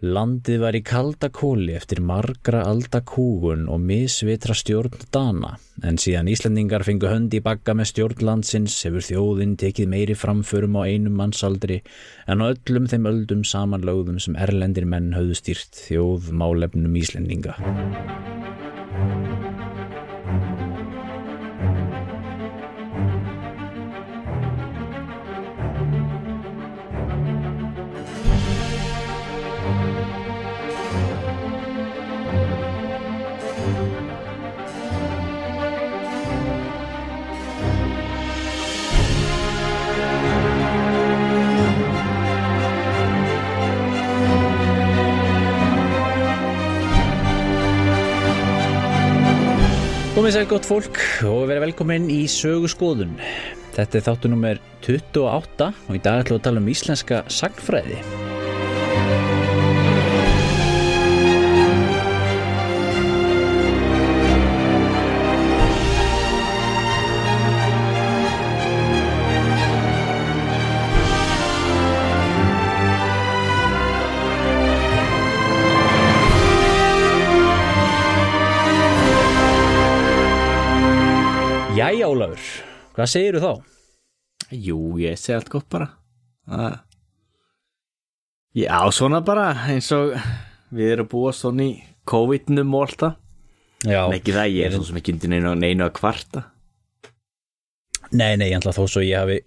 Landið var í kalda kóli eftir margra alda kúgun og misvitra stjórn Dana, en síðan Íslandingar fengu hönd í bagga með stjórn landsins hefur þjóðin tekið meiri framförum á einum mannsaldri en á öllum þeim öldum samanlögðum sem erlendir menn höfðu stýrt þjóð málefnum Íslandinga. Komið sér gott fólk og verið velkomin í söguskoðun. Þetta er þáttu nummer 28 og í dag ætlum við að tala um íslenska sagnfræði. Hvað segirðu þá? Jú, ég segi allt gott bara. Það- Já, svona bara eins og við erum búið svona í COVID-num og alltaf Já, En ekki það, ég er svona sem ekki undir neinu, neinu að kvarta. Nei, nei, ég ætla þó svo ég hafi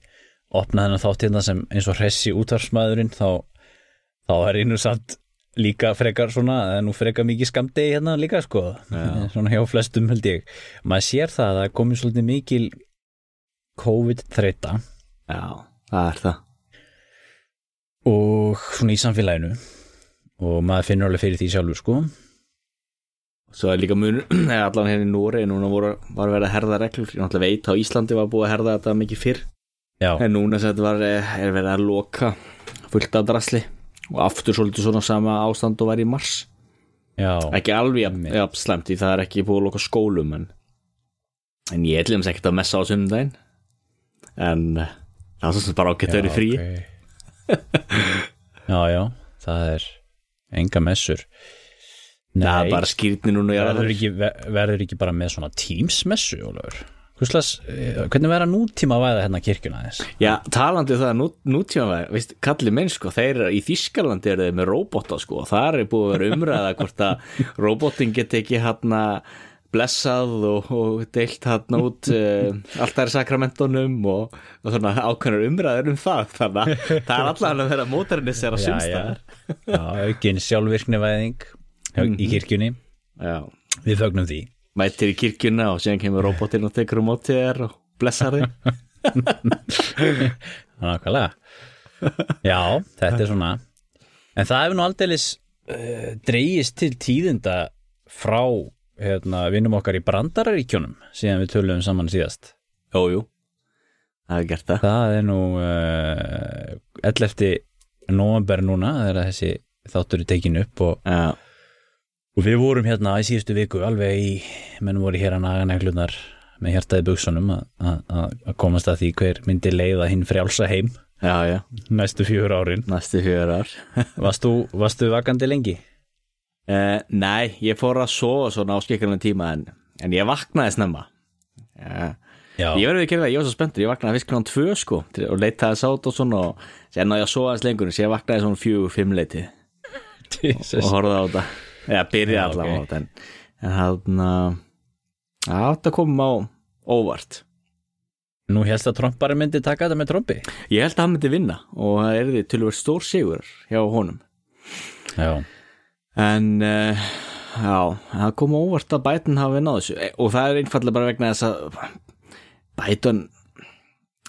opnað hennar þátt hérna sem eins og hressi útvarsmaðurinn þá, þá er einu samt líka frekar svona, það er nú frekar mikið skamdegi hérna líka sko, svona hjá flestum held ég. Maður sér það að það komið svolítið mikil COVID-þreita Já, það er það. Og svona í samfélaginu. Og maður finnur alveg fyrir því sjálfur sko. Svo er líka munur, eða allan hérna í Núri núna voru, var verið að herða reglur. Ég náttúrulega veit á Íslandi var búið að herða þetta mikið fyrr. Já, en núna sem þetta var, eh, er verið að loka fullt af drasli. Og aftur svolítið svona sama ástand og var í mars. Já, ekki alveg jafn slemt því það er ekki búið að loka skólum en, en ég ætlum ekkert að messa á sunnudaginn en eh, það er svo sem bara ágætt að vera frí ok. Já, já, það er enga messur. Nei, það er bara skýrni núna verður ekki, ver- verður ekki bara með svona Teams-messu, Ólafur? Hvuslas, hvernig verður að nútíma væða hérna kirkjuna þess? já, talandi um það nú, nútíma veist, kalli menn sko, þeir í Þískalandi eru þeir með róbota sko, og það er búið að vera umræða hvort að róbotin geti ekki hérna blessað og, og deilt hann út uh, allt það er sakramentunum og, og svona ákveðnar umræður um það þannig að það er allan að vera móternisera Já, já, sumstæðar já, aukin sjálfvirknivæðing Mhm. í kirkjunni, já, við fögnum því. mætir í kirkjuna og síðan kemur robotinn og tekur um mótið þér og blessar þig Nákvæmlega. Já, þetta er svona, en það hefur nú aldeilis uh, dreigist til tíðinda frá hérna, vinnum okkar í brandararíkjónum síðan við töluðum saman síðast. Jú, jú, það er gert það Það er nú uh, 11. november núna þegar þessi þáttur er tekin upp og, Já, og við vorum hérna í síðustu viku alveg í, menn voru hér að naga neglunar með hjartaði buksunum að- að að komast að því hver myndi leiða hinn frjálsa heim já, já, næstu fjör árin. næstu fjör ár varstu vakandi lengi? Uh, Nei, ég fór að sofa svona á skikkarinn tíma en, en ég vaknaði snemma. Já, Ég verður ekki að ég var svo spenntur, ég vaknaði fyrst kláðan tvö sko til- og leitaði sátt og svona og sér náði að sofa aðeins lengur, sér vaknaði svona fjögur, fimm leiti. Og Jesus. horfði á þetta. Eða byrjaði Já, allavega ok. á þetta en, en hann að þetta kom á óvart. Nú helst að Trump bara myndi taka þetta með Trumpi. Ég held að hann myndi vinna og það er því til að vera stór sigur hjá honum. Já, en uh, já, það kom óvart að Biden hafi náð þessu. Eh, og það er einfallega bara vegna þess að Biden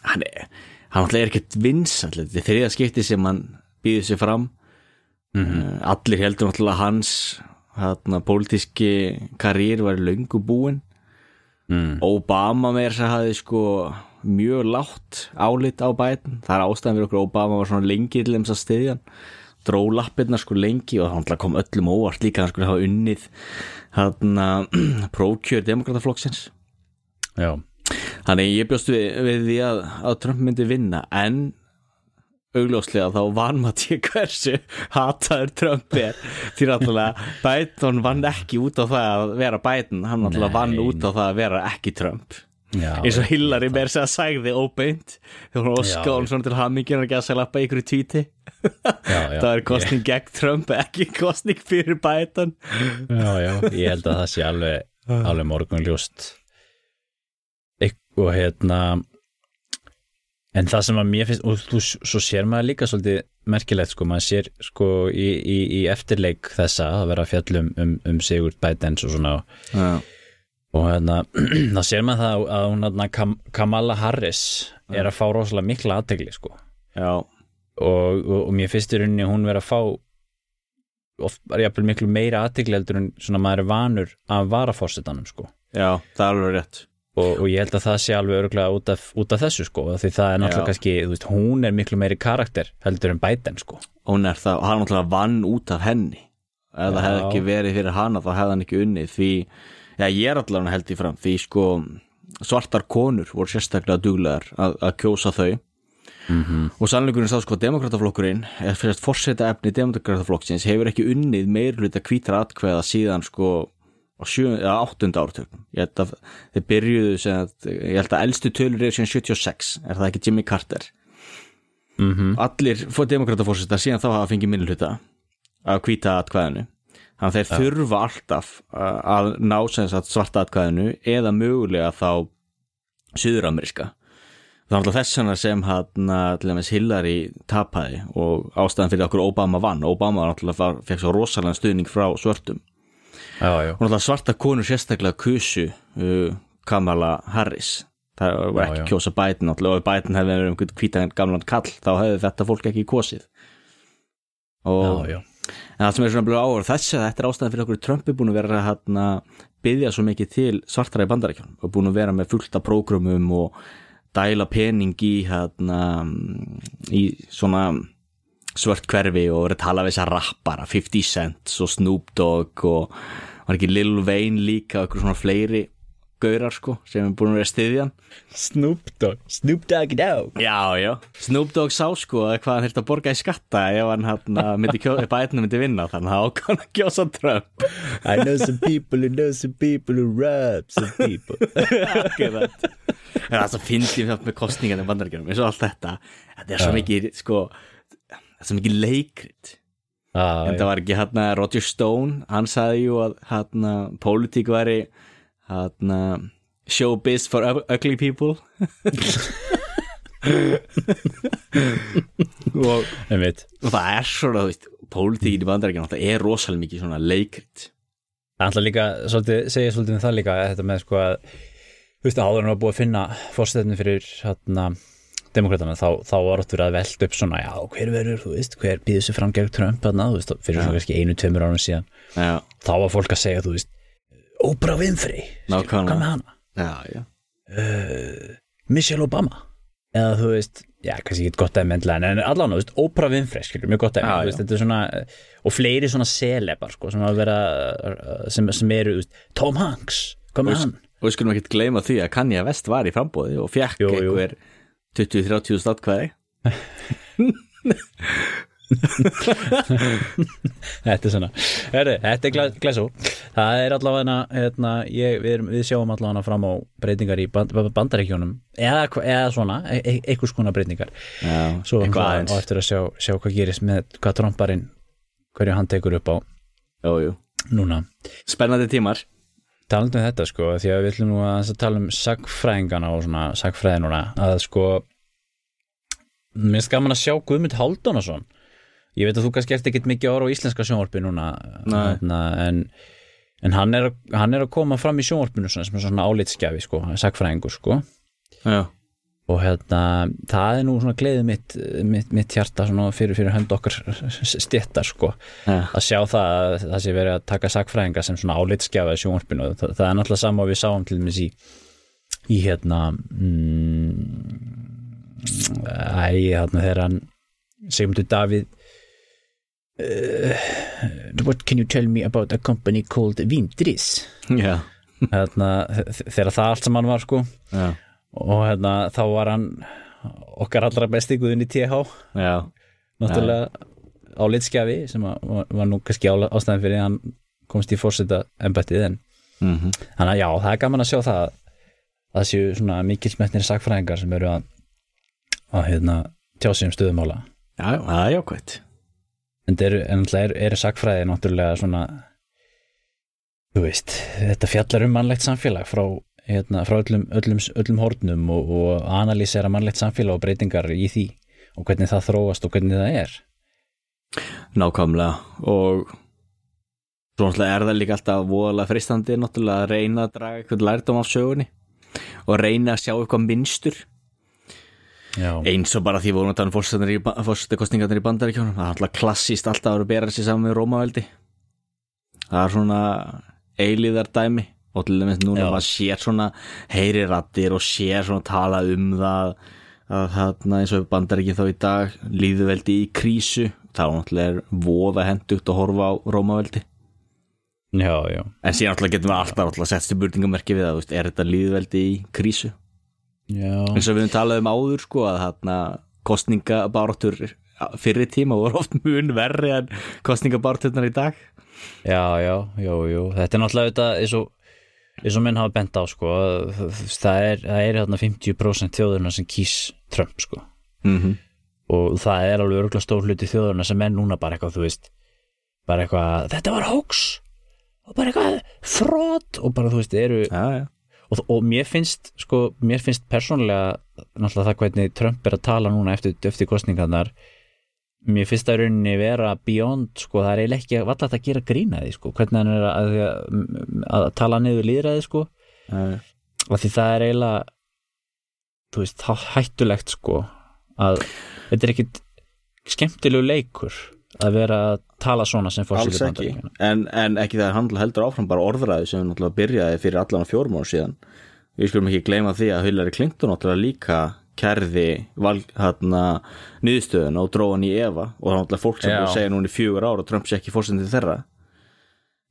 hann er hann alltaf er ekkert vins þetta er þriða skipti sem hann býður sér fram. Mm allir heldur náttúrulega hans hann pólitíski karýr var löngu búinn. Mm. Obama með þess að hafi sko mjög látt álit á Biden. Það er ástæðan fyrir okkur Obama var svona lengi til þess að styðja hann dró lappirna sko lengi og það kom öllum óvart líka að hann skulle hafa unnið hann prókjör demokrataflokksins já, þannig ég bjóst við, við því að, að Trump myndi vinna en augljóslega þá vann maður til hversu hataður Trump er. Því náttúrulega Biden vann ekki út á það að vera Biden hann náttúrulega vann út á það að vera ekki Trump eins og Hillary mér segja sagði óbeint þegar hún Já. óska hún svona til hamingjum og ekki að segja lappa ykkur í já, já, það er kostning gegn Trump ekki kostning fyrir Biden. Já, já, ég held að það sé alveg, alveg morgunljóst. Eik- og hérna en það sem að mér finnst og þú, svo sér maður líka svolítið merkilegt sko, maður sér sko í, í, í eftirleik þessa að vera að fjallum um, um Sigurd Bidens og svona. Já, og hérna, þá sér maður það að hún hérna Kam Kamala Harris er að fá rosalega mikla aðtegli sko. Og, og, og mér finnst í rauninni hún vera að fá oft bara jafnvel miklu meira aðtegli heldur en svona maður er vanur af varaforsetanum sko. Já, það er alveg rétt. Og, og ég held að það sé alveg örgulega út af, út af þessu sko, því það er náttúrulega Já. kannski, veist, hún er miklu meiri karakter heldur en Biden sko. Hún er það, hann náttúrulega vann út af henni. Ef það Já. hefði ekki verið fyrir hana þá hefði hann ekki unnið því, já ég er allavega held í fram, því sko svartar konur voru sérstaklega duglegar að, að kjósa þau. -hmm. og sannleikurinn sá sko demokrataflokkurinn eða fyrir að forseta efni demokrataflokksins hefur ekki unnið meirluta hvítra atkveða síðan sko á sjö, eða áttunda ártökum ég held að þeir byrjuðu sem að, ég held að elstu tölur eru síðan 76 er það ekki Jimmy Carter? Mm allir fór demokratafórseta síðan þá hafa fengið minnluta að hvíta atkvæðinu þannig að þeir þurfa alltaf uh, að ná svarta atkvæðinu eða mögulega þá suðurameríska. Það er alltaf þess vegna sem hann dæmis Hillary tapaði og ástæðan fyrir okkur Obama vann. Obama náttúrulega fekk svo rosalega stuðning frá svörtum. Já, já, og náttúrulega svarta konur sérstaklega kusu uh, Kamala Harris. Það var ekki já. kjósa Biden náttúrulega. Og Biden hefði verið um hvítan gamlan kall þá hefði þetta fólk ekki kosið. Og. En það sem er svona blöð áður þessi að þetta er ástæðan fyrir okkur Trump er búin að vera að byggja svo mikið til svartara í bandarækjum og búin að vera með fullta prógrumum og dæla pening í hérna í svona svört hverfi og verið að tala við þessar rappara 50 Cent og Snoop Dogg og var ekki Lil Wayne líka og eitthvað svona fleiri gaurar sko sem er búin að vera stiðjan Snoop Dogg, Snoop Dogg Dogg. Já, já. Snoop Dogg sá sko að hvað hann þurfti að borga í skatta ef hann hérna myndi Biden myndi vinna þannig að ákvæm að kjósa Trump. I know some people who know some people who rob some people. Akkurat. En það svo fyndið það með kostningan í bandaríkjunum eins og allt þetta. Þetta er svo mikið sko þetta er svo mikið leikrit. Ah, en það var ekki hérna Roger Stone hann sagði jú að hérna pólitík væri hérna showbiz for ug- ugly people. Og, og það er svona pólitíkin í bandaríkjunum það er rosalega mikið svona leikrit. Það ætla líka, svolítið, segja svolítið um það líka að þetta með sko að þú veist, áður en var búið að finna fórstæðinu fyrir hérna, demokratana, þá, þá var ótt verið að velta upp svona, já, hver verður, þú veist, hver býður sér fram gegn Trump, þarna, þú veist, fyrir svona kannski einu, tveimur árum síðan, Já, þá var fólk að segja, þú veist, Oprah Winfrey, hvað með hana, já, já. Uh, Michelle Obama, eða þú veist, já, kannski ekki gott endilega, en allan, þú veist, Oprah Winfrey, skilur, mjög gott veist, þetta er svona, og fleiri svona selebar, sko, sem vera, sem, sem eru, veist, Tom Hanks, hvað með hann? og við skulum ekki gleyma því að Kanye West var í frambóði og jú. einhver 20-30 statkvæði Þetta er svona. Heri, Þetta er glæ- glæsó Það er allavega hérna, ég, við, erum, við sjáum allavega fram á breytingar í band, bandaríkjónum eða, eða svona, e e einhvers konar breytingar. Já, Svo aðeins. eftir að sjá, sjá hvað gerist með hvað tromparinn hverju hann tekur upp á. Jú, jú. núna. Spennandi tímar. Talandi um þetta sko, því að við ætlum nú að tala um sagfræðingana og svona sagfræði núna, að sko mér finnst gaman að sjá Guðmund Halldónason ég veit að þú kannski ert ekkert mikið ára á íslenska sjónvarpi núna hérna, en, en hann, er, hann er að koma fram í sjónvarpinu svona, sem er svona álitskjafi sko, sagfræðingur sko. Já, og hérna, það er nú svona gleðið mitt, mitt, mitt hjarta svona fyrir, fyrir hönd okkar stjettar sko. Já, að sjá það að það sé verið að taka sakfræðinga sem svona álitskjafa í sjónvarpinu. Það, það er náttúrulega sama og við sáum til dæmis í í hérna mm, æ, hérna þegar hann Sigmundur Davíð uh, What can you tell me about a company called Vindris já, hérna, þegar það allt saman var sko. Já. og hérna þá var hann okkar allra besti guðin í TH já, náttúrulega á litskjafi sem var, nú kannski ástæðan fyrir að hann komst í fórseta embættið en mm þannig að já, það er gaman að sjá það að það séu svona mikilsmetnir sakfræðingar sem eru að, að hérna, tjá sig um stöðumála. Já, það er jákvæmt en það eru, en náttúrulega eru, eru sakfræði náttúrulega svona þú veist, þetta fjallar um mannlegt samfélag frá, hérna, frá öllum, öllum, öllum hornum og, og analýsera mannlegt samfélag og breytingar í því og hvernig það þróast og hvernig það er. Nákvæmlega. Og svo náttúrulega er það líka alltaf voðalega fristandi náttúrulega að reyna að draga eitthvað lærdom af sögunni og reyna að sjá eitthvað minnstur Já, eins og bara því að tala um fórsetakostningarnir í bandaríkjónum það er alltaf klassíst alltaf að vera að bera sér saman með Rómaveldi það er svona eilíðar dæmi og til dæmis núna Já. maður sér svona heyri rattir og sér svona tala um það að þarna eins og bandaríkinn þá í dag líðuveldi í krísu þá náttúrulega er voða hendugt að horfa á Rómaveldi já, já, en síðan náttúrulega getum við alltaf alltaf sett spurningamerki við þú veist, er þetta líðuveldi í krísu. Eins og við höfum talað um áður sko að þarna kostningabaráttur fyrir tíma voru oft mun verri en kostningabarátturnar í dag. Já, já, jú, jú, þetta er náttúrulega þetta eins og, eins og menn hafa bent á sko, að það er, það er hérna 50% þjóðurna sem kýs Trump sko. Mm -hmm. og það er alveg örgulega stór hluti þjóðurna sem er núna bara eitthvað, þú veist bara eitthvað, þetta var hoax. Og bara eitthvað frott og bara þú veist, eru Já, já og, og mér finnst, sko, mér finnst persónlega náttúrulega það hvernig Trump er að tala núna eftir, eftir kostningarnar mér finnst það rauninni vera beyond, sko, það er eiginlega ekki valla að gera grína því, sko, hvernig hann er að, að, að tala niður líðræði, sko já. og því það er eiginlega þú veist, hættulegt, sko að þetta er ekkit skemmtilegu leikur að vera að tala svona sem fór alls ekki. En, en ekki það er handla heldur áfram bara orðræði sem náttúrulega byrjaði fyrir allan á fjórum ára síðan. Við skulum ekki gleyma því að Hillary Clinton náttúrulega líka kærði val, hérna, og dróðan í Eva og það er náttúrulega fólk sem Já. búið að segja núna í fjögur ára og Trump sé ekki fórsendið þeirra.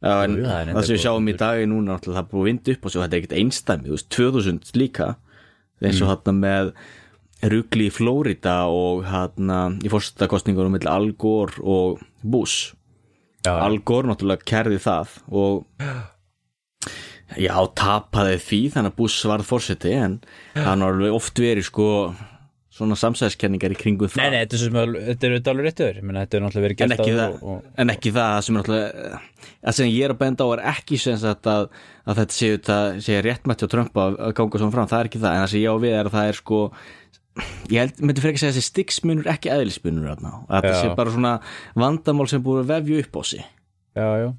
En Jú, það það, sem við sjáum í punktur. dag er núna náttúrulega það er búið að vinda upp og svo þetta er ekkert einstæmi, þú veist, 2000 líka. Eins og hérna með rugli í Flórida og hérna í fórsetakostningunum milli Al Gore og Bush. Já, Al Gore náttúrulega kærði það og já, tapaði því þannig að Bush varð fórseti en hann var oft verið sko svona samsæðiskenningar í kringum það. Nei, nei, þetta er, sem, þetta er auðvitað alveg réttur þetta er náttúrulega verið en gert ekki, áður það, og, og, en ekki það sem er náttúrulega það sem ég er að benda á er ekki sem sagt að, að þetta séu þetta sé réttmætti á Trump að, að ganga svona fram, það er ekki það. En það sem ég á við er að það er sko ég held, myndi fyrir ekki segja þessi stiksmunur ekki eðlismunur þarna, að þetta Já. sé bara svona vandamál sem búið að vefja upp á sig. Já, já,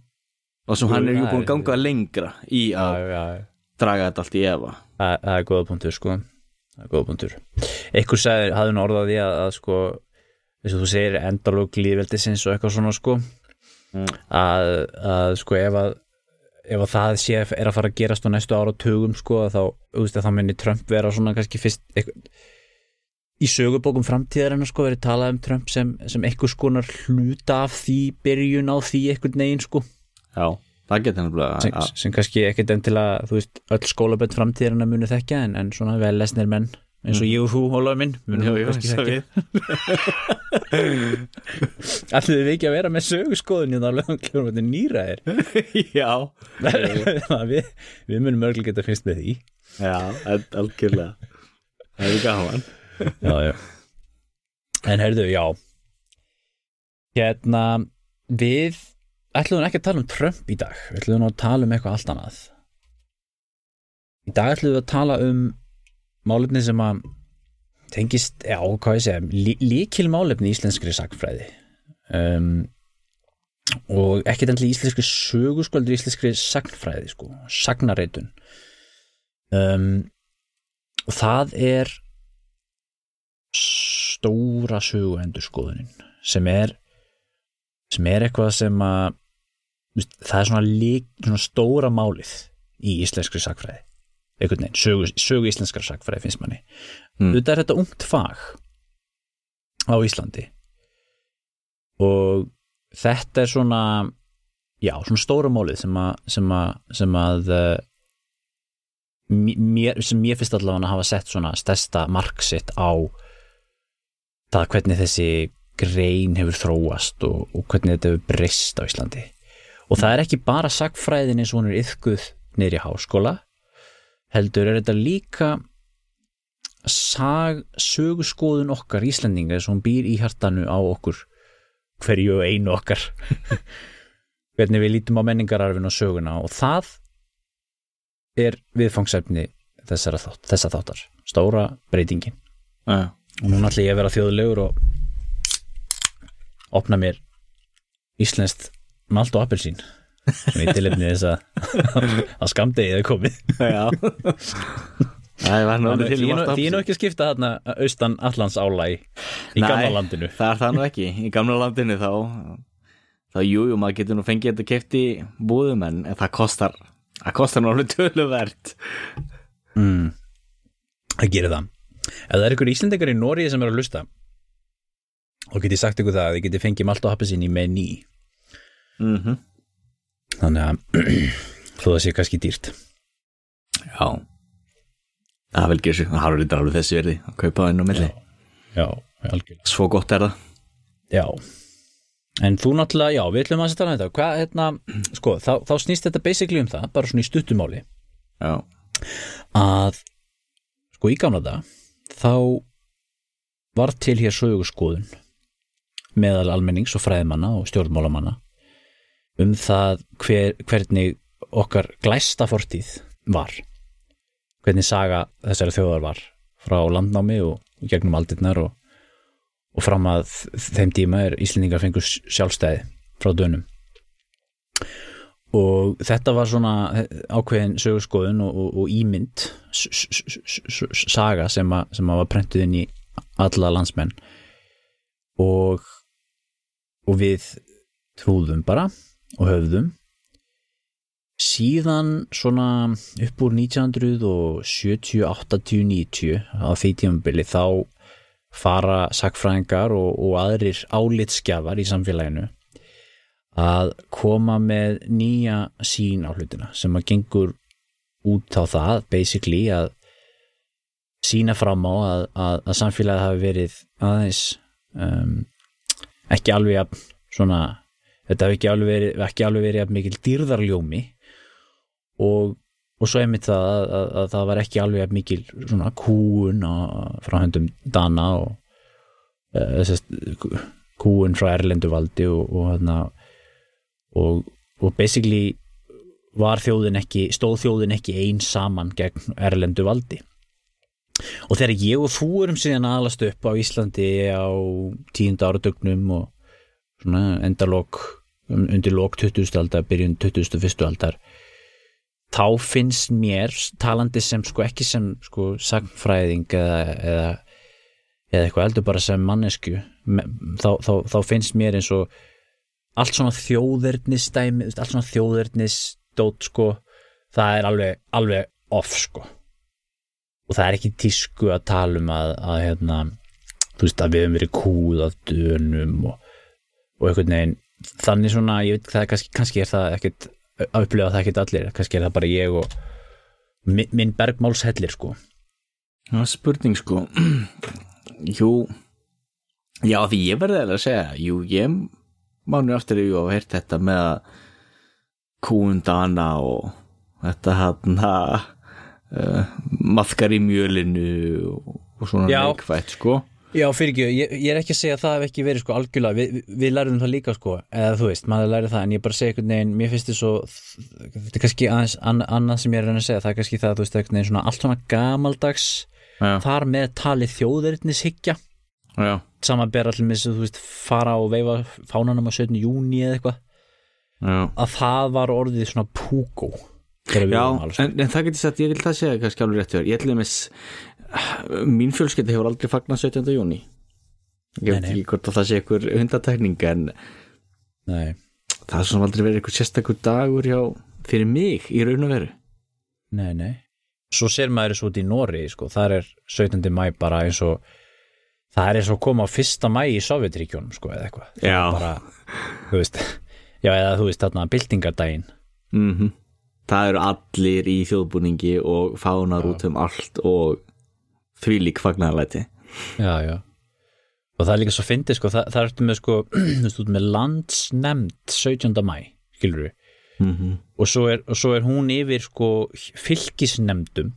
og sem Jú, hann er það búin að ganga lengra í já, að já, já. draga þetta allt í efa. Það, er góða punktur, sko. Það er góða punktur. Eitthvað sagði, hafði nú orðað því að, að sko eins og þú segir endalók líðveldisins og eitthvað svona, sko. Mm. að, að, sko, ef að ef að það sé er að fara að gerast á næstu ára tugum, sko, að þá, þú veist, að þá minni Trump vera svona kannski fyrst eitthvað, í sögubókum framtíðarinnar, sko, verið talað um Trump sem, sem eitthvað skonar hluta af því byrjun á því eitthvað negin, sko. Já, það getur nefnilega sem, að- sem kannski ekkert enn til að þú veist, öll skólabönd framtíðarinn munu þekkja en, en svona vel lesnir menn eins og ég og þú, Ólaður minn munum jú, kannski þekkja. Ætlum við ekki að vera með söguskoðun í það lögum kljórum þetta nýraðir já, við, við munum örgulega geta fyrst með því. Já, algjörlega. Það er gaman já, já. En heyrðu, já. Hérna við ætlum ekki að tala um Trump í dag. Við ætlum að tala um eitthvað allt annað. Í dag ætlum við að tala um málefni sem að tengist, já, hvað ég segja lí, líkil málefni í íslenskri sagfræði um, og ekki enn til íslenskri sögu sko, heldur íslenskri sagnfræði sko, sagnareitun um, og það er stóra sögu endurskoðunin sem er sem er eitthvað sem að það er svona, lík, svona stóra málið í íslenskri sagfræði einhvern veginn, sögu, sögu íslenskra sagfræði finnst manni. Mm. þetta er þetta ungt fag á Íslandi. Og þetta er svona já, svona stóra málið sem að sem að, sem að uh, mér, sem mér finnst allavega að hafa sett svona stærsta mark sitt á það hvernig þessi grein hefur þróast og, og hvernig þetta hefur breyst á Íslandi. Og það er ekki bara sagfræðin eins og hún er yfkuð nýri háskóla heldur er þetta líka sag, söguskoðun okkar Íslandinga sem býr í hjartanu á okkur hverju einu okkar. Hvernig við lítum á menningararfin og söguna og það er viðfangsefni þessara þátt, þessa þáttar. Stóra breytingin. Já, og núna ætla ég að vera þjóðlegur og opna mér íslenskt malt og appelsín. Sem ég tilefni þess að að skamdegið er komið. Já. Því í er nú- ekki skipta þarna austan Allands álæg í Nei, gamla landinu. Það er það nú ekki, í gamla landinu þá þá jú, jú, maður getur nú fengið þetta keft í búðum en það kostar það kostar nú alveg töluvert mm. það gerir það ef það er ykkur íslendingar í Nóri sem er að lusta og get ég sagt ykkur það að þið geti fengið malt og appelsín í mení mm þannig að þó það sé kannski dýrt. Já. Það vil gera sig, það har verið alveg þessi verði að kaupa það inn á milli. Já, algjörlega. Svo gott er það. Já, en þú náttúrulega, já, við ætlum að setja hana þetta, hvað, hérna, sko, þá, þá snýst þetta basically um það, bara svona í stuttumáli, Já, að, sko, í gamla dag, þá var til hér sögurskoðun meðal almennings og fræðimanna og stjórnmálamanna um það hver, hvernig okkar glæsta fortíð var, hvernig saga þessari þjóðar var frá landnámi og gegnum aldirnar og og fram að þeim tíma er Íslendingar fengur sjálfstæði frá dönum og þetta var svona ákveðin sögurskoðun og, og, og ímynd saga sem, a, sem að var prentuð inn í alla landsmenn. Og og við trúðum bara og höfðum. Síðan svona upp úr 1970, 80, 90 á því tímabili þá fara sakfræðingar og, og aðrir álitskjafar í samfélaginu að koma með nýja sín á hlutina sem að gengur út á það basically að sína fram á að, að, að samfélagið hafi verið aðeins um, ekki alveg jafn svona þetta hafi ekki alveg verið, ekki alveg verið jafn mikil dýrðarljómi og, og svo einmitt það að, að, að það var ekki alveg jafn mikil svona kúun frá höndum Dana og uh, þessast, kúun frá Erlendu valdi og, og, hérna, og, og basically var þjóðin ekki, stóð þjóðin ekki eins saman gegn Erlendu valdi og þegar ég og þú erum síðan aðalast upp á Íslandi á tíunda áratögnum og svona endalok undir lok 20. aldar, byrjun 21. aldar þá finnst mér talandi sem sko ekki sem sko sagfræðing eða, eða, eða eitthvað eldur bara sem mannesku þá, þá, þá finnst mér eins og allt svona þjóðernis dæmi, allt svona þjóðernis dót sko, það er alveg, alveg off sko. Og það er ekki tísku að tala um að, að hérna, þú veist að við höfum verið kúð af dönum og, og einhvern veginn þannig svona, ég veit það er kannski, kannski er það ekkert að upplifa það ekkert allir, kannski er það bara ég og mi- minn bergmálshellir sko. Var spurning sko. Jú Já, því ég verði að segja Jú, ég mánu aftur jú og heyrt þetta með að kúundana og þetta hann uh, maðkar í mjölinu og, og svona Já. neikvætt sko. Já, fyrir ekki, ég, ég er ekki að segja að það hef ekki verið sko algjörlega, við, við- lærðum það líka sko, eða þú veist, maður læri það en ég bara segja einhvern veginn, mér finnst þið svo þetta er kannski aðeins an, annað sem ég er að reyna að segja það er kannski það, þú veist, einhvern veginn svona allt svona gamaldags, Já, þar með talið þjóðverðnishyggja, já, samanber allir með þess að þú veist, fara og veifa fánanum á 17. júni eða eitthvað, að það var orðið svona púkó Já, en, en það getur sagt, ég vil það segja kannski alveg rétt þér. Ég ætlum þess mín fjölskylda hefur aldrei fagnað 17. júni ég veit ekki hvort að það sé einhver hundatækning en Nei, það er svona aldrei verið einhver sérstakur dagur hjá fyrir mig í raun og veru nei, nei Svo ser maður þessu út í Nóri, sko, þar er 17. mæ bara eins og það er eins og koma á fyrsta mæ í Sovjetríkjónum, sko, eða eitthvað. Já. bara, veist Já, eða þú veist, þarna byltingardaginn. Mm það eru allir í þjóðbúningi og fánar út um allt og því lík fagnarlæti Já, já. Og það er líka svo fyndið sko, það, það ertu með sko, með landsnemnd 17. mæ, skilur við mm og svo, er, og svo er hún yfir sko fylgisnemndum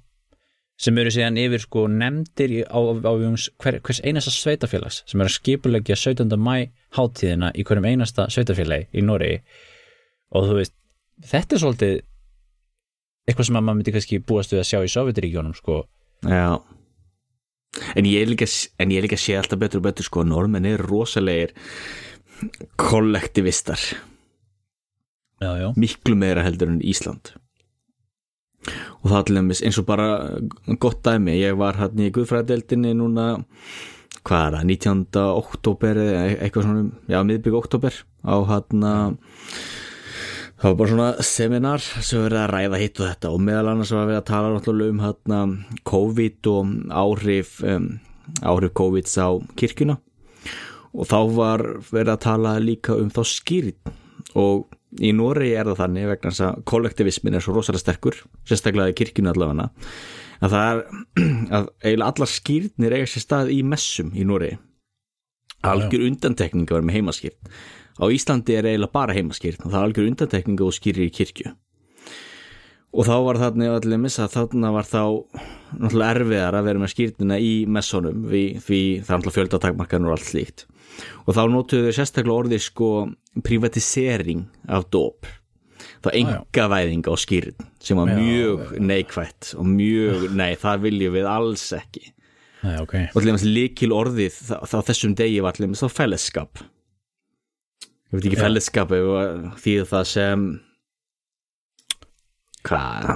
sem eru síðan yfir sko nefndir á, á, hver, hvers einasta sveitafélags sem er að skipulegja 17. mæ hátíðina í hverjum einasta sveitafélagi í Noregi. Og þú veist, þetta er svolítið eitthvað sem að maður myndi kannski búast við að sjá í Sovjetiríkjónum sko. Já. En ég er líka, líka að sé alltaf betur og betur sko að normenn er rosalegir kollektivistar. Já, já, miklu meira heldur en Ísland og það allir eins og bara gott dæmi ég var hann í Guðfræðadeldinni núna hvað er það, 19. oktober eða eitthvað svona, já, miðbygg oktober á hann það var bara svona seminar sem verið að ræða hitt og þetta og meðal annars var við að tala náttúrulega um hann COVID og áhrif um, áhrif COVID á kirkjuna og þá var verið að tala líka um þá skýrn og í Noregi er það þannig vegna þess að kollektivismin er svo rosalega sterkur sérstaklega í kirkjunu allavega að það er að eiginlega allar skýrnir eiga sér stað í messum í Noregi. Algjör undantekning að vera með heimaskýrn á Íslandi er eiginlega bara heimaskýrn og það er algjör undantekning og skýrir í kirkju. Og þá var þarna allir missa þarna var þá náttúrulega erfiðar að vera með skýrnina í messunum því, það er náttúrulega fjöldatakmarkanur og allt slíkt og þá notuðu þau sérstaklega orðið sko privatisering af dóp þá engavæðing á skýrn sem var mjög neikvætt og mjög, nei það viljum við alls ekki. Nei, ok. Og til dæmis líkil orðið þá, þessum degi var til dæmis þá fellesskap. Ég veit ekki fellesskap því það sem hvað?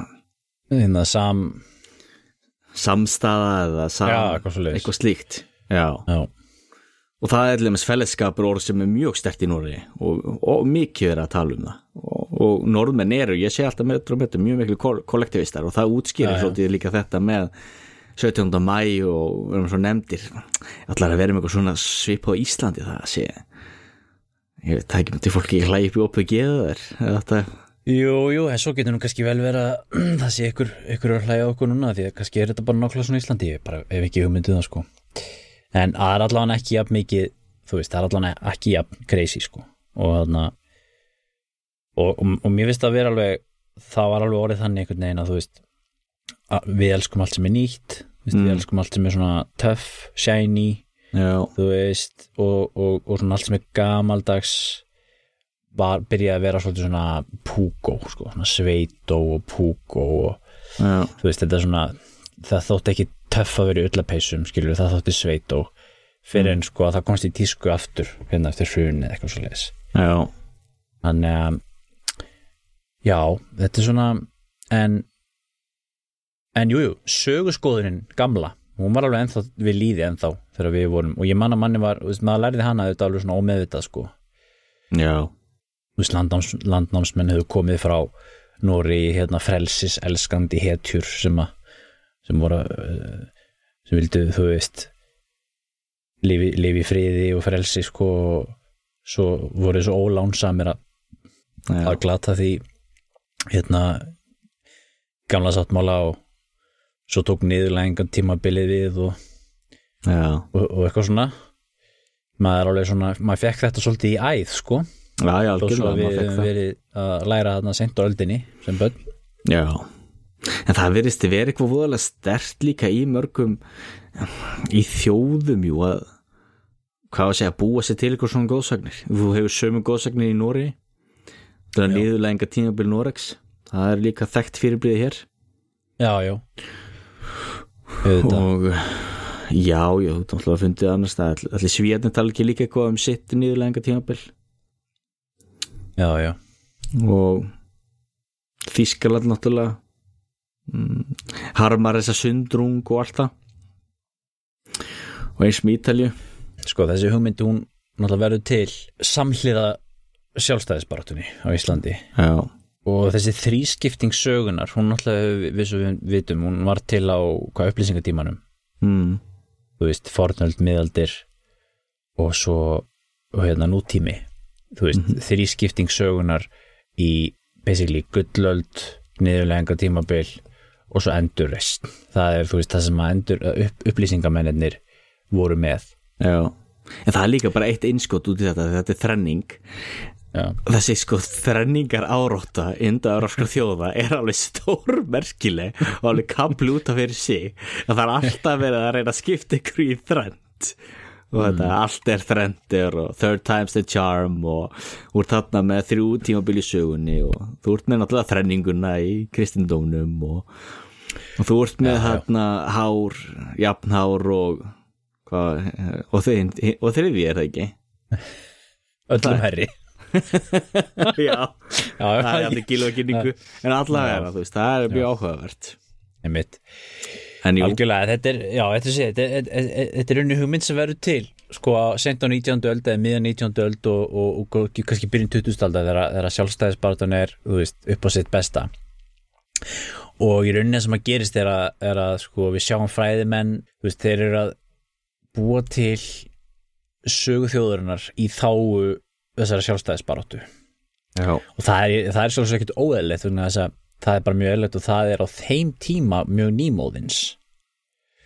Þannig að sam, samstaða eða sam, Já, eitthvað slíkt. Já. já, og það er dæmis fellesskapur orð sem er mjög stert í Norri og, og mikið er að tala um það. Og, og norðmenn eru, ég sé alltaf með með mjög miklu kol kollektivistar og það útskýrir svolítið líka þetta með 17. mæ og við erum svo nefndir. Allar að vera með eitthvað svona svip á Íslandi það sé ég veit það ekki með til fólki í opið geður þetta Jú, jú, en svo getur nú kannski vel verið að það sé ykkur, ykkur að hlæja okkur núna því að kannski er þetta bara nokkla svona Íslandi ég bara hef ekki hugmyndið það sko en það er allavega ekki jafn mikið þú veist, það er allavega ekki jafn crazy sko. Og þarna og, og, og mér finnst að vera alveg það var alveg orðið þannig einhvern veginn að þú veist að við elskum allt sem er nýtt veist, Mm. við elskum allt sem er svona tough, shiny já, þú veist og, og, og svona allt sem er gamaldags var, byrjaði að vera svona púgó, sko, svona sveitó og púgó og já, þú veist, þetta er svona það þótti ekki töff að vera í öllapeysum skilur það þótti sveitó fyrir en sko að það komst í tísku aftur hérna eftir hrunið eitthvað svo leiðis þannig að já, þetta er svona en en jújú, jú, söguskoðunin gamla, hún var alveg ennþá við líði ennþá þegar við vorum og ég man að manni var, maður lærði hana þetta alveg svona ómeðvitað sko. Já, landnámsmenn hefur komið frá Nóri hérna frelsis elskandi hetjur sem að sem voru uh, sem vildu, þú veist lifi, lifi friði og frelsi sko svo voru svo ólánsamir að, já, að glata því hérna gamla sáttmála og svo tók niðurlæðingan tímabilið við og, já, og, og eitthvað svona. Maður er alveg svona, maður fekk þetta svolítið í æð sko. Já, já, algjörlega, að maður við fékk höfum það. verið að læra þarna sent á öldinni sem börn. Já, en það verðist að vera eitthvað voðalega stert líka í mörgum í þjóðum jú að hvað að segja, búa sér til eitthvað svona góðsagnir þú hefur sömu góðsagnir í Nóri það er Já. niðurlæðinga tímabil Norex það er líka þekkt fyrirbliði hér. Já, já. Og já, já, þú ætlaði að fundið annars það allir svíðarnir tala ekki líka eitthvað um sitt niðurlæðinga tímabil já, já, og Þískaland náttúrulega harmar þessa sundrung og allt það. Og eins með Ítalju sko þessi hugmynd hún náttúrulega verður til samhliða sjálfstæðisbaráttunni á Íslandi. Já, og þessi þrískipting sögunar hún náttúrulega við svo við vitum hún var til á hvað upplýsingatímanum? Mm, þú veist, fornöld, miðaldir og svo og hérna nútími. Þú veist, þrískipting sögunar í basically gullöld niðurlega tímabil og svo endurreist það er veist það sem að endur upp, upplýsingamennir voru með. Já, en það er líka bara eitt innskot út í þetta þetta er þrenning. Já. þessi sko þrenningar árótta indaður okkar þjóða er alveg stór merkileg og alveg kapl út af fyrir sig. Að það er alltaf verið að reyna að skipta ykkur í þrend og þetta allt er þrendir og third time's the charm og úr þarna með þrjú tímabil í sögunni og þú ert með náttúrulega þrenninguna í kristindónum og, og þú ert með þarna hár, jafnhár og hvað, og, þriði er það ekki? Öllum herri já, Já, það er allir kynningu en allavega það, þú er mjög áhugavert. Einmitt Algjörlega, þetta er, já, þetta er, þetta er, unni hugmynd sem verður til sko sent á 19. öld eða miðan 19. öld og, og, og, og kannski byrjun 20. aldar þegar, þegar sjálfstæðisbaratan er þú veist, upp á sitt besta og í rauninni sem að gerist er að, er að sko, við sjáum fræðimenn þú veist, þeir eru að búa til sögu þjóðurinnar í þáu þessara sjálfstæðisbaratu já, og það er, er svolítið ekkert óeðlegt þannig að þess að það er bara mjög eðlegt og það er á þeim tíma mjög nýmóðins.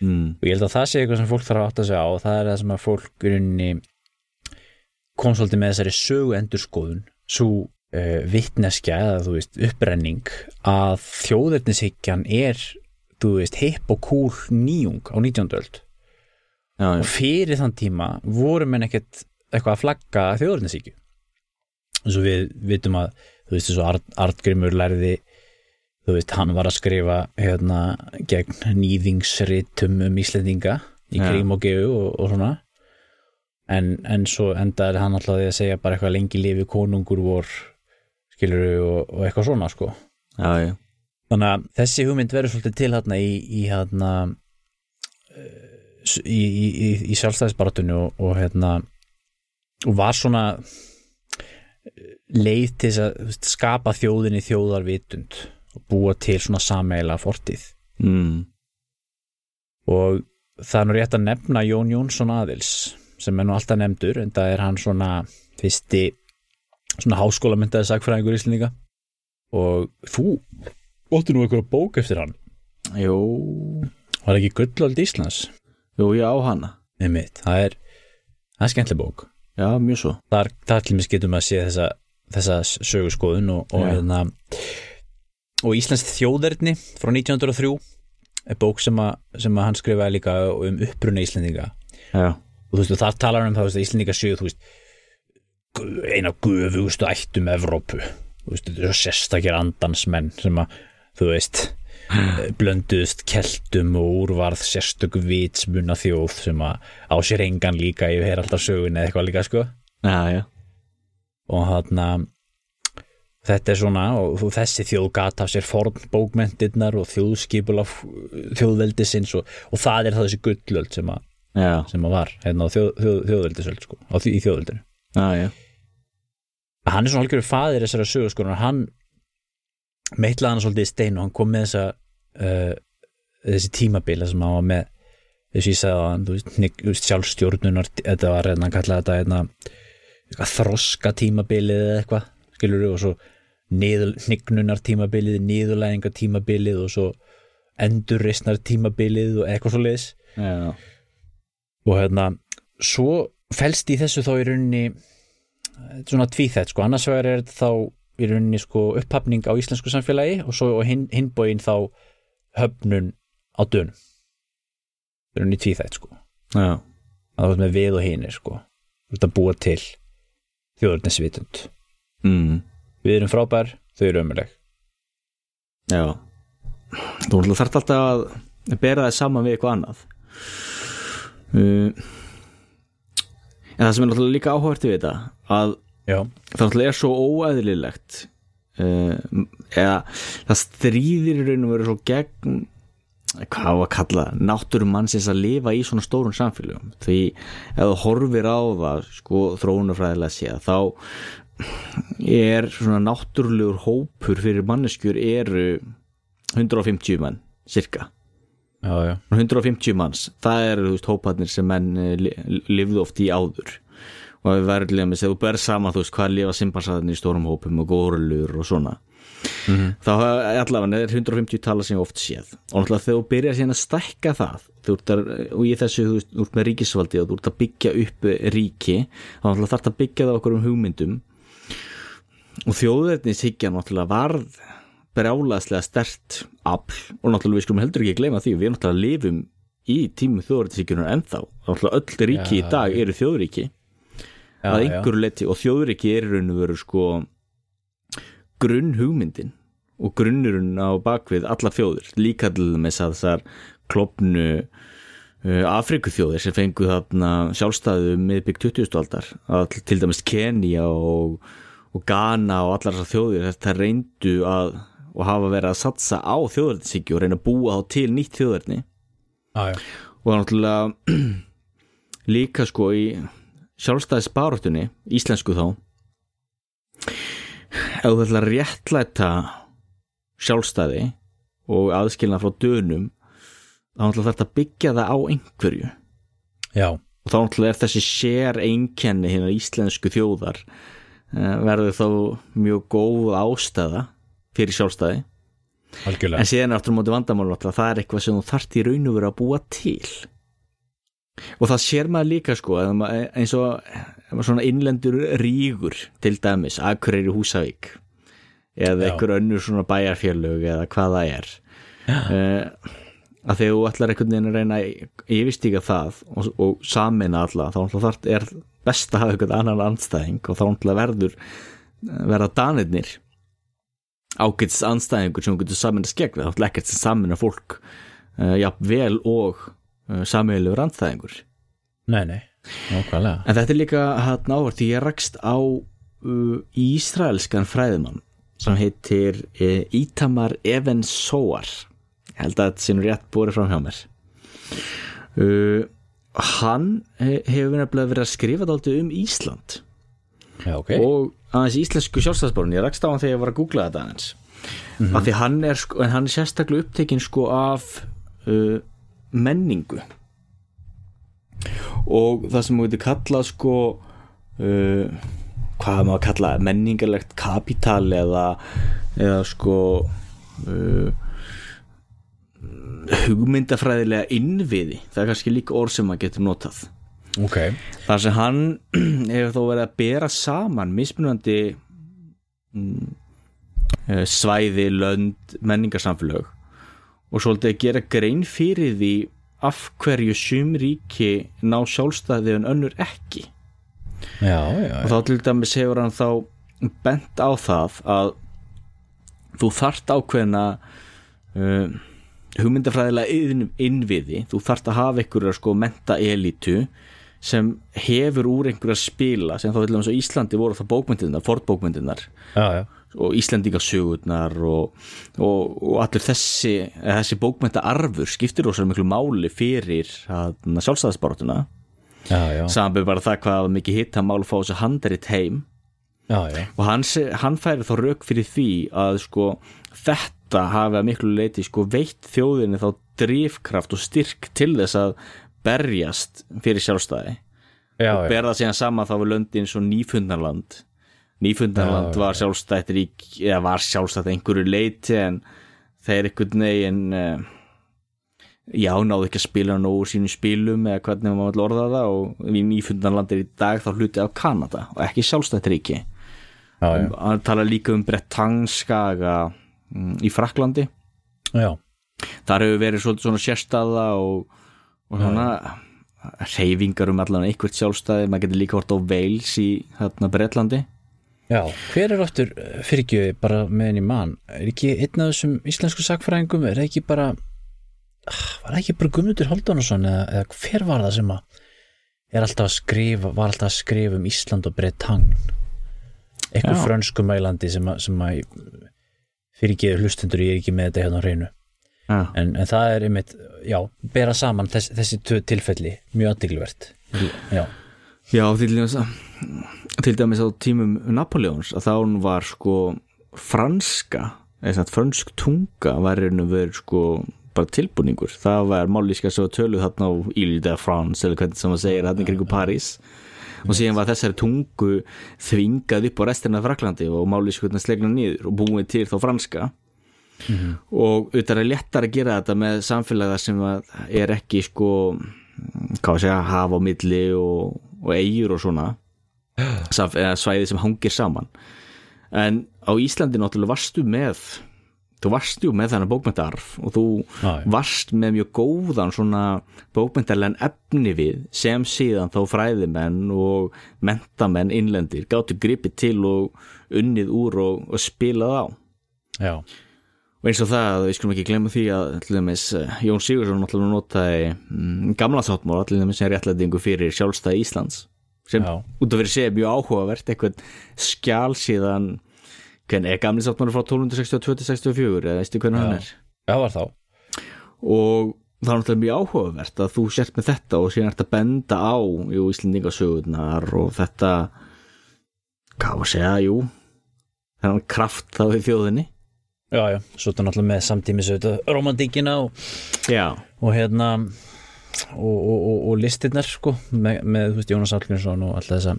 Mm, og ég held að það sé eitthvað sem fólk þarf að átta sig á og það er það sem að fólk kom svolítið með þessari sögu endurskoðun svo uh, vittneskja eða þú veist upprenning að þjóðirnishyggjan er þú veist hipp og cool nýjung á 19. öld. Já, og fyrir þann tíma voru menn ekkert eitthvað að flagga þjóðurnisíkju eins og við vitum að þú veist Art, Artgrimur lærði þú veist hann var að skrifa hérna gegn nýðingsritum um Íslendinga í Já. krím og gefu og, og svona. En, en svo endaði hann alltaf því að segja bara eitthvað lengi lifi konungur vor skilur og, og eitthvað svona sko. Já, já, Þannig að þessi hugmynd verður svolítið til hérna í, í hérna eh, í, í, í, sjálfstæðisbaratunni og, og hérna og var svona eh, leið til að skapa þjóðinni þjóðarvitund og búa til svona sameila fortíð. Mm, og það er nú rétt að nefna Jón Jónsson aðils sem er nú alltaf nefndur en það er hann svona fyrsti svona háskólamyndaði sagfræðingur íslendinga. Og þú óttu nú einhverja bók eftir hann. Jú. Var ekki gullöld Íslands? jú, ég á hana. Nei mitt, það er það er skemmtileg bók. Já, mjög svo. Þar, þar til mér getum að sé þessa, þessa sögurskoðun og, og, hérna, og Íslands þjóðerni frá 1903 er bók sem að, sem hann skrifaði líka um uppruna Íslendinga. Já, og þú veist, og þar talar um það að Íslendinga séu, þú veist eina gufugustu ættum Evrópu. Þú veist, þetta er sérstakir andansmenn sem að, þú veist blönduðust keltum og úrvarð sérstök vitsmuna þjóð sem að á sér engan líka ég heyr alltaf sögun eða eitthvað líka sko. Já, já. Og hann þetta er svona og þú- þessi þjóð gat af sér forn bókmentirnar og þjóðskipul af þjóðveldisins og, og það er það þessi gullöld sem að, sem að var hérna á þjóð, þjóð, þjóðveldisöld sko, á því, í þjóðveldinu. Já, já, hann er svona algjörður faðir þessara sögurskorunar hann meitlaði hann svolítið í stein og hann kom með þessa uh, þessi tímabila sem hann var með þessi ég sagði að hann, þú veist, þú sjálfstjórnunar, þetta var hérna, hann kallaði þetta hérna, þroska tímabilið eða eitthvað, skilur og svo niður, hnignunar tímabilið niðurlæðingar tímabilið og svo endurreisnar tímabilið og eitthvað svo leiðis já, og hérna svo felst í þessu þá í rauninni þetta er svona tvíþætt sko, annars vegar er þetta þá í rauninni sko upphafning á íslensku samfélagi og svo og hinn, hinbóin þá höfnun á dönum. Í rauninni tvíþætt sko. Já, að það er með við og hinir sko. Að búa til þjóðurnisvitund mm, við erum frábær, þau eru ömuleg já. Þú þarf alltaf að bera það saman við eitthvað annað. Uh, en það sem er náttúrulega líka áhugavert við þetta að já, það er svo óæðililegt uh, eða það stríðir í raun og veru svo gegn hvað á að kalla náttúrum mannsins að lifa í svona stórum samfélögum. Því ef þú horfir á það sko þróunafræðilega séð þá er svona náttúrulegur hópur fyrir manneskjur eru 150 mann cirka já, já, 150 manns, það eru þú veist hóparnir sem menn eh, li- lifðu oft í áður. Og við verðum með þegar þú berð saman þú veist hvað lifa simpansaðin í stórum hópum og górulur og svona. Þá allavega er 150 tala sem ég oft séð. Og náttúrulega þegar þú byrjar síðan að stækka það þú ert að, og í þessu þú veist, ert með ríkisvaldi og þú ert að byggja upp ríki þá þarf að byggja það okkur um hugmyndum og þjóðverðnis higgja náttúrulega varð brjálaðslega stert afl. Og náttúrulega við skulum heldur ekki gleyma því við náttúrulega lifum í tímum þjóðverðnishyggjuna ennþá. Náttúrulega öll ríki Já, í dag eru þjóðríki. Já, að einhverju leti og þjóðríki er raun og veru sko grunn hugmyndin og grunnurinn á bakvið alla þjóður líka til þess að þessar klopnu uh, Afrikuþjóðir sem fengu þarna sjálfstæðu miðbygg 20. aldar. Að til dæmis Kenya og, og Ghana og allar þessar þjóðir þetta reyndu að og hafa verið að satsa á þjóðverðnisíki og reyna að búa þá til nýtt þjóðverðni já. og náttúrulega líka sko í sjálfstæðisbaráttunni, íslensku þá ef þú ætla að réttlæta sjálfstæði og aðskilna frá dönum þá náttúrulega þarf að byggja það á einhverju. Já, og þá náttúrulega er þessi sér einkenni hérna íslensku þjóðar verður þá mjög góð ástæða fyrir sjálfstæði. Algjörlega. en síðan er aftur á móti vandamál það er eitthvað sem þú þarft í raun og veru að búa til. Og það sér maður líka sko eins og maður svona innlendur rígur til dæmis, Akureyri Húsavík eða einhver önnur svona bæjarfélög eða hvað það er. Uh, að þegar þú ætlar einhvern veginn að reyna yfirstíka það og, og samina alla þá er best að hafa einhvern annan andstæðing og þá náttúrulega verður verða danirnir ágætst anstæðingur sem getur saminast gegn þá ekkert sem samina fólk uh, jafn vel og uh, sameigilegur andstæðingur. Nei, nei, nákvæmlega. en þetta er líka hann ávart því ég rakst á uh, ísraelskan fræðumann sem heitir Ítamar Even Soar ég held að þetta nú rétt búið fram hjá mér. Uh, hann he hefur verið að skrifa dálítið um Ísland. Já, ok. og aðeins íslensku sjálfstæðsbárun ég rakst á hann þegar ég var að googla þetta aðeins. Af því hann er, sko, hann er sérstaklega upptekinn sko af uh, menningu. Og það sem við getum kallað sko uh, hvað maður að kalla menningarlegt kapital eða, eða sko uh, hugmyndafræðilega innviði. Það er kannski líka orð sem maður getur notað. Ok, þar sem hann hefur þó verið að bera saman mismunandi mm, eh, svæði, lönd, menningarsamfélög og svolítið að gera grein fyrir því af hverju sum ríki ná sjálfstæði en önnur ekki. Já, já, og þá til dæmis hefur hann þá bent á það að þú þart ákveðna uh, hugmyndafræðilega inn, innviði, þú þart að hafa einhverja sko menta elitu sem hefur úr einhverja spila sem þá til dæmis á Íslandi voru það bókmyndirnar, fornbókmyndirnar já, já. og Íslandingasögurnar og, og, og allir þessi eða þessi bókmynda arfur skiptir ósað miklu máli fyrir sjálfstæðisbarátuna Já, já, samanbyrð bara það hvað mikið hitt að mál að fá þessu handrit heim. Já, já, og hann, hann færi þá rauk fyrir því að sko þetta hafi að miklu leiti sko veitt þjóðinni þá drifkraft og styrk til þess að berjast fyrir sjálfstæði. Já, og berða síðan saman þá við löndin svo nýfundanland nýfundanland Já, var sjálfstætt rík eða var sjálfstætt einhverju leiti en þeir einhvern veginn uh, já, náðu ekki að spila nógu sínum spilum eða hvernig maður vill orða það og við nýfundanlandir í dag þá hluti af Kanada og ekki sjálfstætt ríki. Hann tala líka um Bretagnskaga mm, í Fraklandi já. þar hefur verið svona sérstaða og, og svona reyfingar um allan einhvert sjálfstæði maður getur líka hort á Wales í hérna Bretlandi Já, hver er oftur fyrirgjöfi bara með henni mann? Er ekki einn af þessum íslensku sakfræðingum, er ekki bara ah, var það ekki bara Guðmundur Halldónason eða, eða hver var það sem að er alltaf að skrifa, var alltaf að skrifa um Ísland og Bretagne eitthvað Já. frönsku mælandi sem að, sem að fyrirgjöfi hlustendur ég er ekki með þetta hérna á hreinu. Ja. en, en það er einmitt, já, bera saman þess, þessi tilfelli, mjög aðdyggluvert Já, Já, til dæmis, til dæmis á tímum Napoleons að þá hún var sko franska eða fransk tunga var einu verið sko bara tilbúningur. Það var mállíska svo töluð þarna á Ile de France eða hvernig sem að segja þarna kringu París og síðan var þessari tungu þvingað upp á restina af Fraklandi og málið sko slegna nýður og búið til þá franska Mhm. og auðvitað er léttar að gera þetta með samfélaga sem að er ekki sko hvað að segja, hafa á milli og, og eigur og svona svæði sem hangir saman en á Íslandi náttúrulega varstu með þú varst jú með þennan bókmyndarf og þú já. varst með mjög góðan svona bókmyndarlegan efni við sem síðan þá fræðimenn og mentamenn innlendir gáttu gripið til og unnið úr og, og spilað á já, og eins og það, við skulum ekki glemma því að dæmis, eh, Jón Sigursson náttúrulega notaði mm, gamla sáttmála til dæmis sem réttlætingu fyrir sjálfstæði Íslands sem Já. út af fyrir er mjög áhugavert eitthvað skjál síðan hvernig er gamli sáttmála frá 1262-64 eða veistu hvernig hann er? Já var þá. Og það er náttúrulega mjög áhugavert að þú sért með þetta og síðan ert að benda á jú, Íslendingasögurnar og þetta hvað var að segja, jú þennan kraft þá í þjóðinni. Já, já, svo þetta náttúrulega með samtímis auðvitað romantíkina og, og hérna og, og, og, listirnar sko með, með Jónas Hallgrímsson og alltaf þessa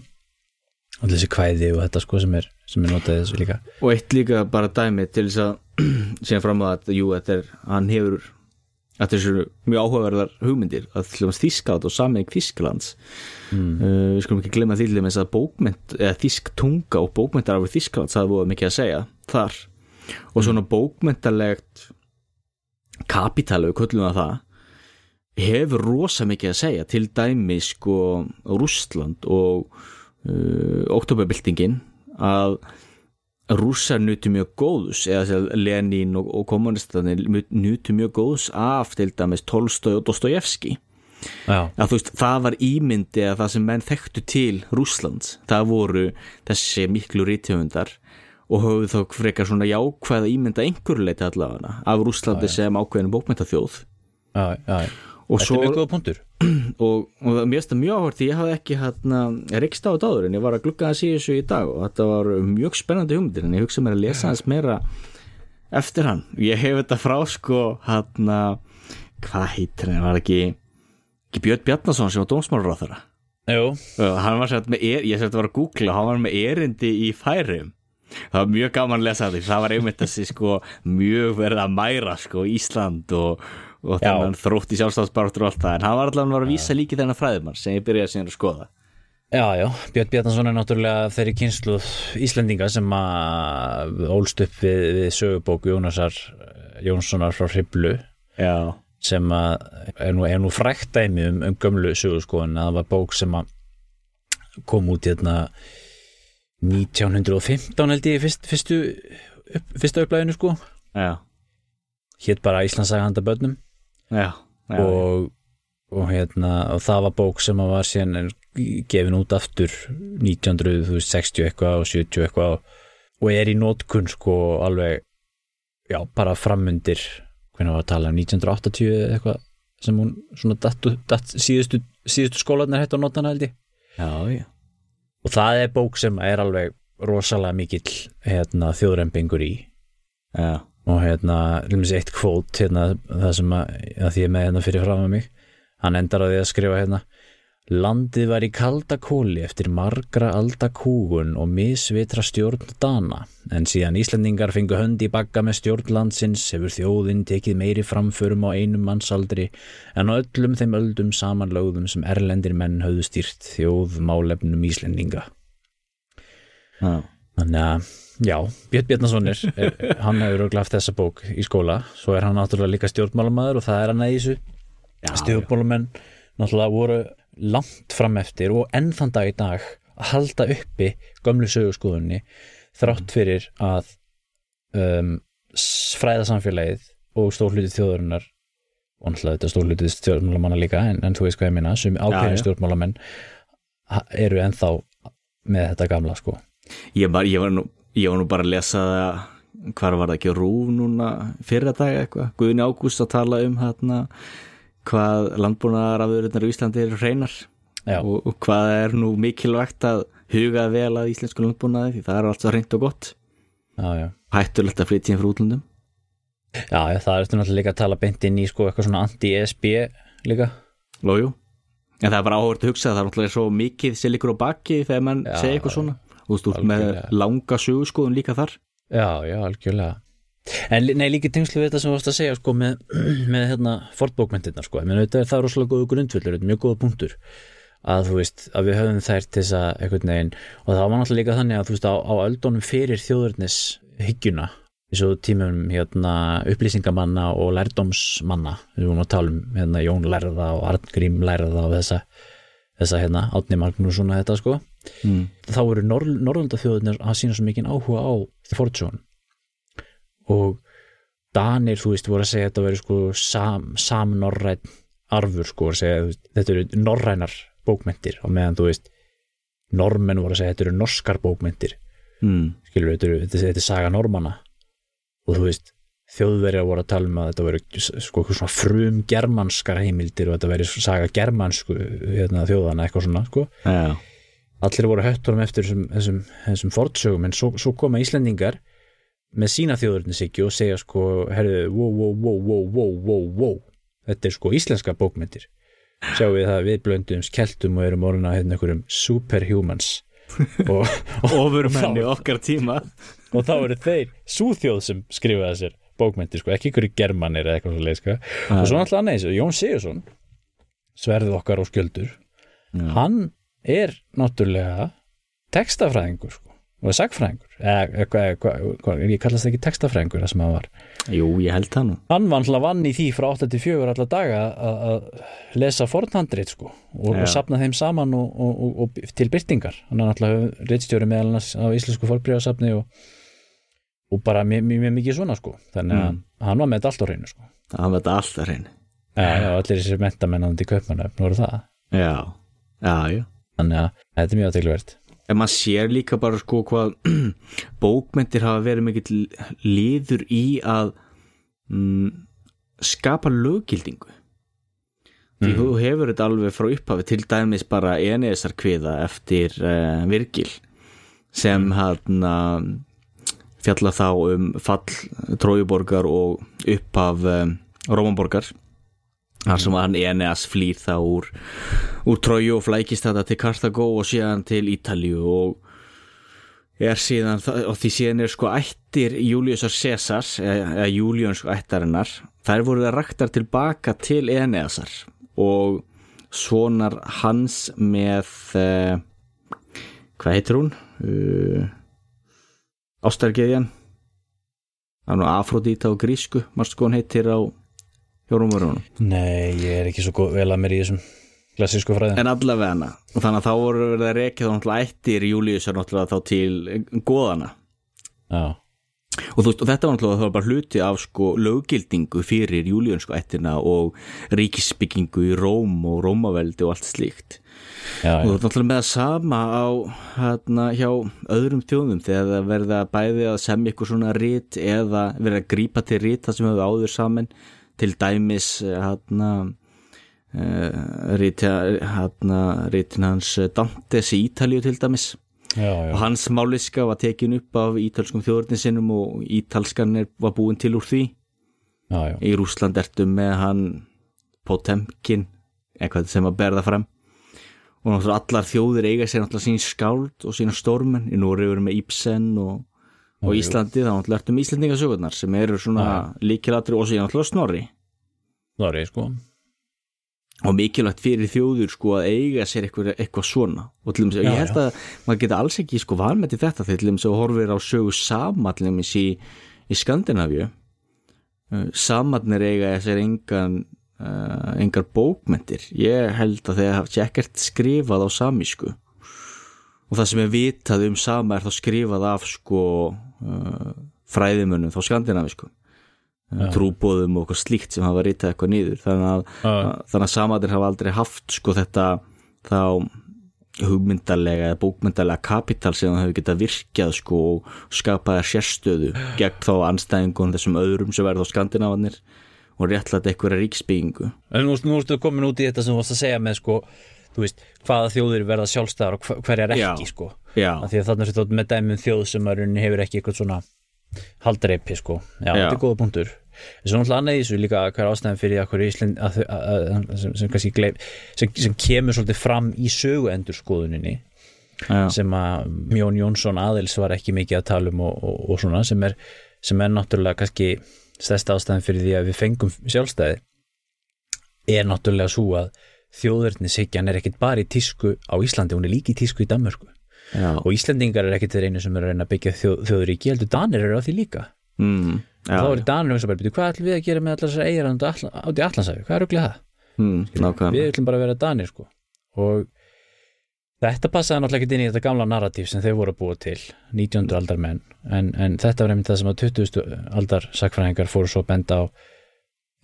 alltaf þessi kvæði og þetta sko sem er sem er notað í þessu líka. Og eitt líka bara dæmi til þess að síðan fram að að jú, þetta er, hann hefur þetta er svo mjög áhugaverðar hugmyndir að Þískátt og sammeing Þísklands mm. uh, við skulum ekki glemma því til dæmis að bókmynd eða Þísk tunga og bókmyndar af Þísklands það voru mikið að segja þar. Og svona bókmyndalegt kapital, við köllum það það hefur rosa mikið að segja til dæmi sko Rússland og uh, oktoberbyltingin að rússar nutu mjög góðs eða sem Lenin og, og kommunistanir nutu mjög góðs af til dæmis Tolstói og Dostojevski já, að veist, það var ímyndi að það sem menn þekktu til Rússlands. Það voru þessi miklu rítöfundar og höfðu þá frekar svona jákvæða ímynda einhverju leiti allavega af Rússlandi sem ákveðinu bókmyndaþjóð já, já, já. Og Þetta er mjög góða punktur. Og, og mér finnst það mjög áhvert því ég hafði ekki hérna, reykst á þetta áður en ég var að glugga að síðu þessu í dag og þetta var mjög spennandi hugmyndir en ég hugsa mér að lesa hans meira eftir hann. Ég hef þetta frá sko hérna, hvað heitir hann? Var ekki, ekki Björn Bjarnason sem var dómsmálur á þeirra Jú, hann var sett með, er, ég sett að var að googla hann var með erindi í færum það var mjög gaman að lesa þetta það var einmitt þessi sko mjög verið að mæra sko Ísland og, og þannig þrótt í sjálfstafsbartur og allt það. En hann var allavega að vísa líki þennan fræðumann sem ég byrjaði síðan að skoða. Já, já, Björn Bjarnason er náttúrulega þeirri kynslu Íslendinga sem að ólst upp við, við sögubóku Jónasar Jónssonar frá Hriblu já, sem að er nú, er nú frækt dæmi um, um gömlu sögurskoðun að það var bók sem að kom út hérna 1915 held ég fyrst, fyrstu upp, fyrsta upplæðinu sko. Já, hétt bara Íslandsaga handa börnum já, já og, og hérna og það var bók sem var síðan gefin út aftur 1960 eitthvað og 70 eitthvað og er í nótkun sko alveg já bara framundir hvernig var að tala um 1980 eða eitthvað sem hún svona datt, datt síðustu, síðustu skólanir hætti á notana held ég. Já, já, og það er bók sem er alveg rosalega mikill hérna, þjóðrempingur í. Já, og hérna, hljómið eitt kvót hérna, það sem að, að því ég með hérna fyrir fram að mig hann endar á því að skrifa hérna Landið var í kalda kóli eftir margra alda kúgun og misvitra stjórn Dana, en síðan Íslendingar fengu hönd í bagga með stjórn landsins hefur þjóðin tekið meiri framförum á einum mannsaldri en á öllum þeim öldum samanlögðum sem erlendir menn höfðu stýrt þjóð málefnum Íslendinga. já. Þannig að, já, Björn Bjarnason er, er hann hefur örugglega haft þessa bók í skóla, svo er hann náttúrulega líka stjórnmálamæður og það er hann að þessu. Stjórnmálamenn náttúrulega voru langt fram eftir og enn þann dag í dag að halda uppi gömlu sögurskoðunni þrátt fyrir að um, fræðasamfélagið og stórlutið þjóðurinnar og náttúrulega þetta stórlutið stjórnmálamanna líka en, en þú veist hvað ég minna, sem ákveðin stjórnmálamenn eru ennþá með þetta gamla sko. Ég, var, ég, var nú, ég var nú bara að lesa það hvar var það ekki rúf núna fyrra dag eitthvað, Guðni Ágúst að tala um hérna hvað landbúnaðar af öðrunar í Íslandi eru hreinar. Og, og hvað er nú mikilvægt að huga vel að íslensku landbúnaði því það er allt svo hreint og gott. Já, já. Hættulegt að flytja inn frá útlundum Já, já, það ertu náttúrulega líka að tala beint inn í sko eitthvað svona anti-ESB líka. Lójú, en það er bara áhört að hugsa það er náttúrulega svo mikið sem líkur á baki þegar mann segir eitthvað svona og ert með langa sögurskoðun líka þar. Já, já, algjörlega. En nei, líka tengslu við þetta sem þú varst að segja sko, með, með hérna, fortbókmyndirnar sko. Það er rosalega góðu er mjög góða punktur. Að veist, að við höfum þær til þess að og það var náttúrulega líka þannig að veist, á, á öldunum fyrir þjóðurnis hyggjuna, eins og tímum hérna, upplýsingamanna og lærdómsmanna, við vorum að tala um hérna, Jón Lærða og Arngrím Lærða og þessa, þessa hérna, Átni Magnússon og þetta sko mm. þá eru Nor Norrlandaþjóðunir að sína svo mikið áhuga á fortjón og Danir, þú veist, voru að segja að þetta veri sko sam, samnorræn arfur sko, að segja, veist, þetta eru norrænar bókmentir og meðan, þú veist normenn voru að segja, þetta eru norskar bókmentir Mm. skilur, þetta, eru, þetta, þetta er saga normanna og þú veist, þjóðverjar voru að tala um að þetta veri sko eitthvað svona frum germanskar heimildir og þetta veri saga germansku hérna, þjóðana, eitthvað svona, sko. Já, allir voru höttunum eftir þessum, þessum, þessum fortsögum en svo, svo koma Íslendingar með sína þjóðurnisíki og segja sko herðu, wow, wow, wow, wow, wow, wow, wow. Þetta er sko íslenska bókmyndir sjáum við það að við blöndum skeltum og erum orðina hérna einhverjum superhumans. Og, ofurmenni okkar tíma. og þá eru þeir súþjóð sem skrifa þessir bókmyndir sko, ekki einhverju germanir eða eitthvað svo leið sko. og svo náttúrulega annað eins, Jón Sigursson sverðið okkar og skjöldur hann er náttúrulega textafræðingur sko, og sagfræðingur eða hvað, ég kallast ekki textafræðingur það sem hann var. Jú, ég held það nú. Hann var náttúrulega vann í því frá 8-4 alla daga að- lesa fornhandrit sko, og, og sapna þeim saman og, og, og, og til byrtingar hann er náttúrulega reitstjóri meðal annars á íslensku fornbríðasafni og, og bara mjög, mjög, mikið svona sko. Þannig að Mm. hann var með þetta allt á hreinu sko. Það var þetta alltaf hrein Já, allir þessi mentamennandi kaupmannöfn voru það. Já, já, já þannig að þetta er mjög aðtegluvert En maður sér líka bara sko hvað bókmyndir hafa verið mikill liður í að mm, skapa löggildingu. Því þú hefur þetta alveg frá upphafi til dæmis bara enesar kviða eftir uh, Virgil sem hann fjalla þá um fall Trójuborgar og upphaf um, Rómanborgar þar sem hann Eneas flýr þá úr, úr Tróju og flækist þetta til Karthago og síðan til Ítalíu og er síðan, og því síðan er sko ættir Júliusar Cæsars eða, eða Júliunsku ættarinnar þær voru það raktar tilbaka til Eneasar og svonar hans með uh, hvað heitir hún? Uh, Ástargeðjan það er nú Afrodita og grísku marst sko hún heitir á hjórumverunum Nei, ég er ekki svo góð, vel að mér í þessum klassísku fræðin en allavega hana og þannig að þá voru verið að rekja þá náttúrulega ættir Júliusar náttúrulega þá til goðana Já, og, veist, og þetta var náttúrulega það var bara hluti af sko löggildingu fyrir júlíunsku ættina og ríkisbyggingu í Róm og Rómaveldi og allt slíkt. Já, og já, ert náttúrulega með að sama á hérna hjá öðrum þjóðum þegar það verða bæði að semja ykkur svona rít eða verða að grípa til rít það sem hefur áður saman til dæmis hérna uh, hérna rítin hans Dantes í Ítalíu til dæmis já, og já. hans máliska var tekin upp af ítalskum þjóðurninsinnum og ítalskan var búin til úr því já, já. í Rúsland ertu með hann Potemkin eitthvað sem að berða fram og náttúrulega allar þjóðir eiga sér náttúrulega sín skáld og sína stormen í Nóri eru með Ibsen og, og Já, Íslandi þá með Íslandingasögurnar sem eru svona líkilatri og síðan náttúrulega Snorri. Er ég sko. Og mikilvægt fyrir þjóður sko að eiga sér eitthvað, eitthvað svona. Og til dæmis, Já, ég held að maður geta alls ekki sko vanmeti þetta þegar til dæmis að horfir á sögu sama til dæmis í, í Skandinavíu. Uh, samarnir eiga þessar engan uh, engar bókmentir ég held að þeir hafa ekkert skrifað á samísku. Og það sem er vitað um sama er þá skrifað af sko fræðimunum þá skandinavísku uh, trúbóðum og eitthvað slíkt sem hafa ritað eitthvað nýður þannig að, Já. þannig að samarnir hafa aldrei haft sko þetta þá hugmyndalega eða bókmyndalega kapital sem það hefur getað virkjað sko og skapaði sérstöðu gegn þá anstæðingun þessum öðrum sem verða á skandinavarnir og réttlætt eitthvað ríksbyggingu En nú, nú ertu komin út í þetta sem þú varst að segja með sko, þú veist, hvaða þjóðir verða sjálfstæðar og hverjar ekki Já. sko. Já, Af Því að þarna er þetta með dæmum þjóð sem að hefur ekki eitthvað svona haldreipi sko. Já, þetta er góða punktur. Svo náttúrulega annað í þessu líka hver ástæðan fyrir að hverju Ísland að, að, að, sem, sem, kannski gleif, sem, sem kemur svolítið fram í söguendurskoðuninni Já, sem að Mjón Jónsson aðils var ekki mikið að tala um og, og, og svona sem er, sem er náttúrulega kannski stærsta ástæðan fyrir því að við fengum sjálfstæði er náttúrulega svo að þjóðurnishyggjan er ekkit bara í tísku á Íslandi, hún er líka í tísku í Danmörku. Já, og Íslandingar er ekkit þeir einu sem er að reyna að byggja þjóð, þjóðuríki, heldur Danir eru á því líka. Mm, og þá er Danir sem bara, "Bíddu, hvað ætlum við að gera með allar þessar eigir átti Allansafi, hvað er auðvitað það? mm, við ætlum bara að vera Danir sko. Og þetta passaði náttúrulega ekki inn í þetta gamla narratíf sem þeir voru að búa til 19. aldar menn. En, en þetta var einmitt það sem að 20. aldar sakfræðingar fóru svo að benda á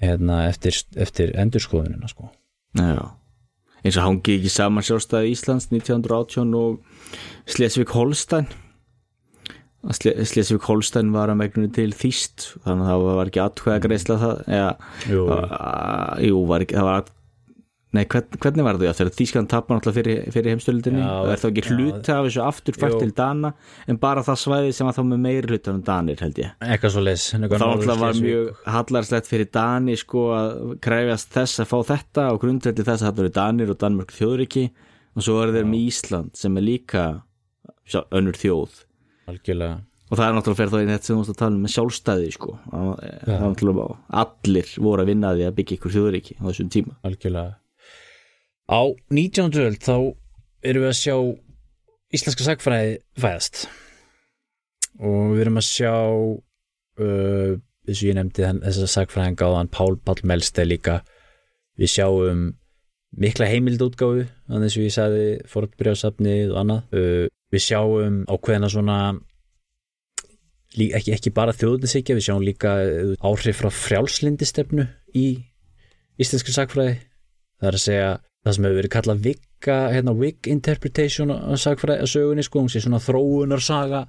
hérna, eftir, eftir endurskoðunina sko. Já, eins og hangi ekki saman sjálfstæði Íslands 1918 og Slesvig-Holstein. Slesvig-Holstein var að megnunni til þýst þannig að það var ekki atkvæða greiðsla það eða, Jú, uh, jú, var ekki, það var at- Nei, hvern, hvernig var það? Þegar Þýskan tapar náttúrulega fyrir, fyrir heimstöldinni og er þá ekki já. hluti af þessu aftur fært Jú. til Dana? En bara það svæði sem var þá með meiri hlutanum Danir held ég. Eitthvað svo leis þá náttúrulega var mjög hallarslegt fyrir Dani sko að kræfjast þess að fá þetta og grundveldi þess að þetta eru Danir og Danmörk þjóðriki og svo eru þeir með Ísland sem er líka sjá, önnur þjóð. Algjörlega. Og það er náttúrulega fyrir þá í þetta sem þú varst að tala um með sjálfstæði sko. Það er náttúrulega allir voru að vinna því að byggja ykkur þjóðriki á þessum tíma. Algjörlega á 19. öld þá erum við að sjá íslenska sagfræði fæðast. Og við erum að sjá uh, eins og ég nefndi þann, þess að sagfræðin gáðan Pál Pál Melste líka. Við sjáum mikla heimildútgáfu þannig eins og ég sagði fortbrjáðsafnið og annað. Uh, við sjáum ákveðina svona ekki, ekki bara þjóðnisikja við sjáum líka uh, áhrif frá frjálslindistefnu í íslensku sagfræði það er að segja það sem hefur verið kallað Vigga, hérna, Vig interpretation að sagfræði að sögunni sko, hún sé svona þróunarsaga.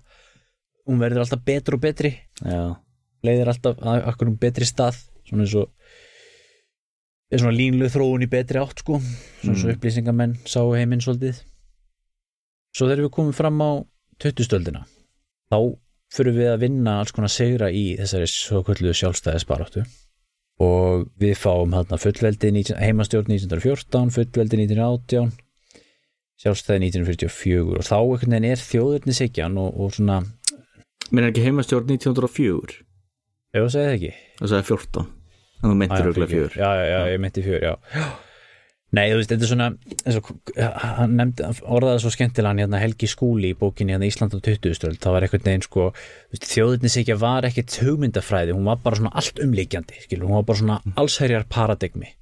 Hún verður alltaf betri og betri. Já, leiðir alltaf að okkur um betri stað svona eins og er svona línlu þróun í betri átt sko. Svona svo Mm. upplýsingamenn sá heiminn svolítið. Svo þegar við komum fram á 20-stöldina þá fyrir við að vinna alls konar segra í þessari svo kvöldu sjálfstæðisbaráttu og við fáum hérna fullveldi 19, heimastjórn 1914 fullveldi 1918 sjálfstæði 1944 og þá einhvern veginn er þjóðurnisegjan og, og svona, er ekki heimastjórn 1904 ef það segið ekki. Það sagði 14 en þú meintir Já, auðvitað fyrirgefðu. 4 já, já, já, ég meinti fjör, já. Nei, þú veist, þetta er svona og, hann nefndi, orðaði svo skemmtilega hann hérna Helgi Skúli í bókinni hérna Ísland á 20-stöld, það var einhvern veginn sko þjóðinnisikja var ekkert hugmyndafræði hún var bara svona allt umlíkjandi skilur, hún var bara svona allsherjar paradigmi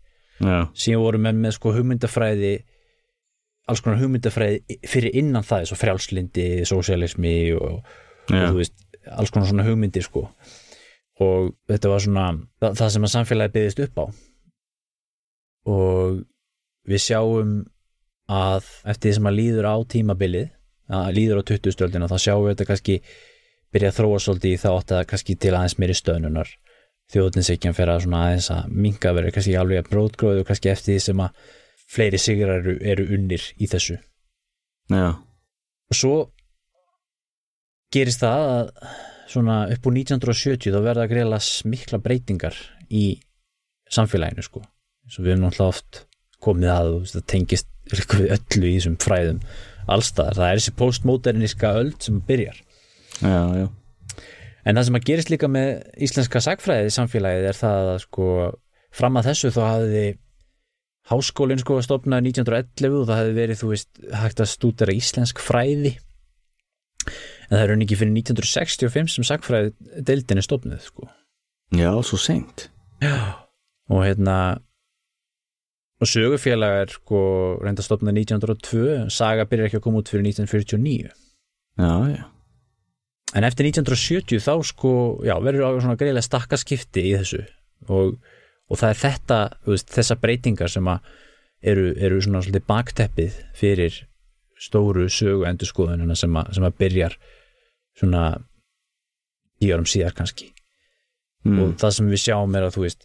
Já, síðan voru með með sko hugmyndafræði alls konar hugmyndafræði fyrir innan það, svo frjálslindi sósialismi og, og já, þú veist, alls konar svona hugmyndir sko. Og þetta var svona það, það sem að samfélagi byggðist upp á. Og við sjáum að eftir því sem að líður á tímabilið að líður á 20 stöldina þá sjáum við þetta kannski byrja að þróa svolítið í þá átt að kannski til aðeins meiri stöðnunar. Þjóðninsykjan fer að svona aðeins að minga verið kannski alveg að brótgróðu kannski eftir því sem að fleiri sigrar eru, eru unnir í þessu. Já, og svo gerist það að svona upp úr 1970 þá verða að greila mikla breytingar í samfélaginu sko. Eins og við erum náttúrulega oft komið að það tengist við öllu í þessum fræðum allstaðar, það er þessi postmoderniska öld sem byrjar. Já, já. En það sem að gerist líka með íslenska sagfræði samfélagið er það að sko fram að þessu þá hafði háskólinn sko stopnaði 1911 og það hefði verið þú veist hægt að stúdera íslensk fræði. En það er raun ekki fyrir 1965 sem sagfræði deildin er stopnuð sko. Já, svo seint. Og hérna og sögufélag er sko reynda stopnað 1902 saga byrjar ekki að koma út fyrir 1949 Já, já, en eftir 1970 þá sko já, verður svona greiðlega stakkaskipti í þessu. Og, og það er þetta veist, þessa breytingar sem að eru, eru svona svolítið bakteppið fyrir stóru sögu endurskoðunina sem að, sem að byrjar svona tíu árum síðar kannski. Mm. og það sem við sjáum er að þú veist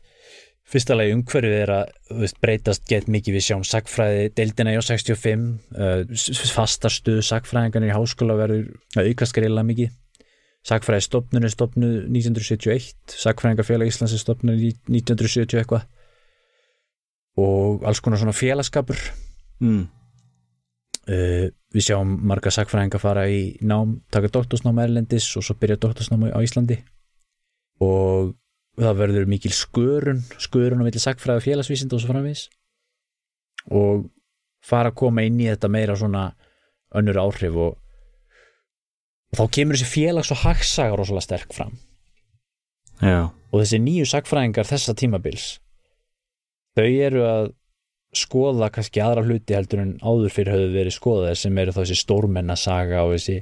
fyrsta lagi umhverfið er að veist, breytast gett mikið við sjáum sagfræði deildina í á 65 uh, fastar stuðu sagfræðingarnir í háskóla verður að aukast greiðlega mikið. Sakfræði stopnun er stopnuð 1971 Sakfræðingarfélag Íslands er stopnuð 1970 eitthvað. Og alls konar svona félagskapur. Mm. uh, við sjáum marga sakfræðinga fara í nám, taka doktorsnám erlendis og svo byrja doktorsnám á Íslandi. Og það verður mikil skörun skörun á milli sakfræði og félagsvísind og svo framvís og fara að koma inn í þetta meira svona önnur áhrif og, og þá kemur þessi félags og hagsagar rosalega sterk fram. Já, og þessi nýju sakfræðingar þessa tímabils þau eru að skoða kannski aðra hluti heldur en áður fyrir höfðu verið skoðaðir sem eru þá þessi stórmennasaga og þessi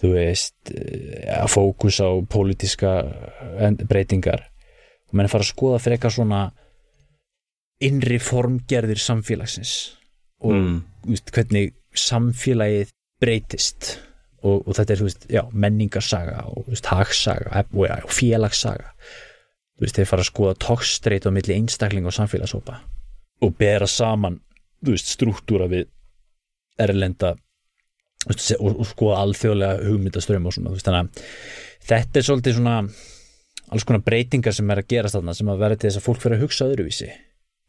þú veist að fókus á pólitíska breytingar. Og menn fara að skoða fyrir eitthvað svona innri formgerðir samfélagsins og mm. veist, hvernig samfélagið breytist. Og, og þetta er veist, já, menningarsaga og veist, hagsaga og, og félagssaga. Veist, þeir fara að skoða tókstreit á milli einstakling og samfélagshópa og bera saman struktúra við erlenda og, skoða alþjóðlega hugmyndaströmm og svona þannig að þetta er svolítið svona alls konar breytingar sem er að gerast þarna sem að vera til þess að fólk fyrir að hugsa öðruvísi.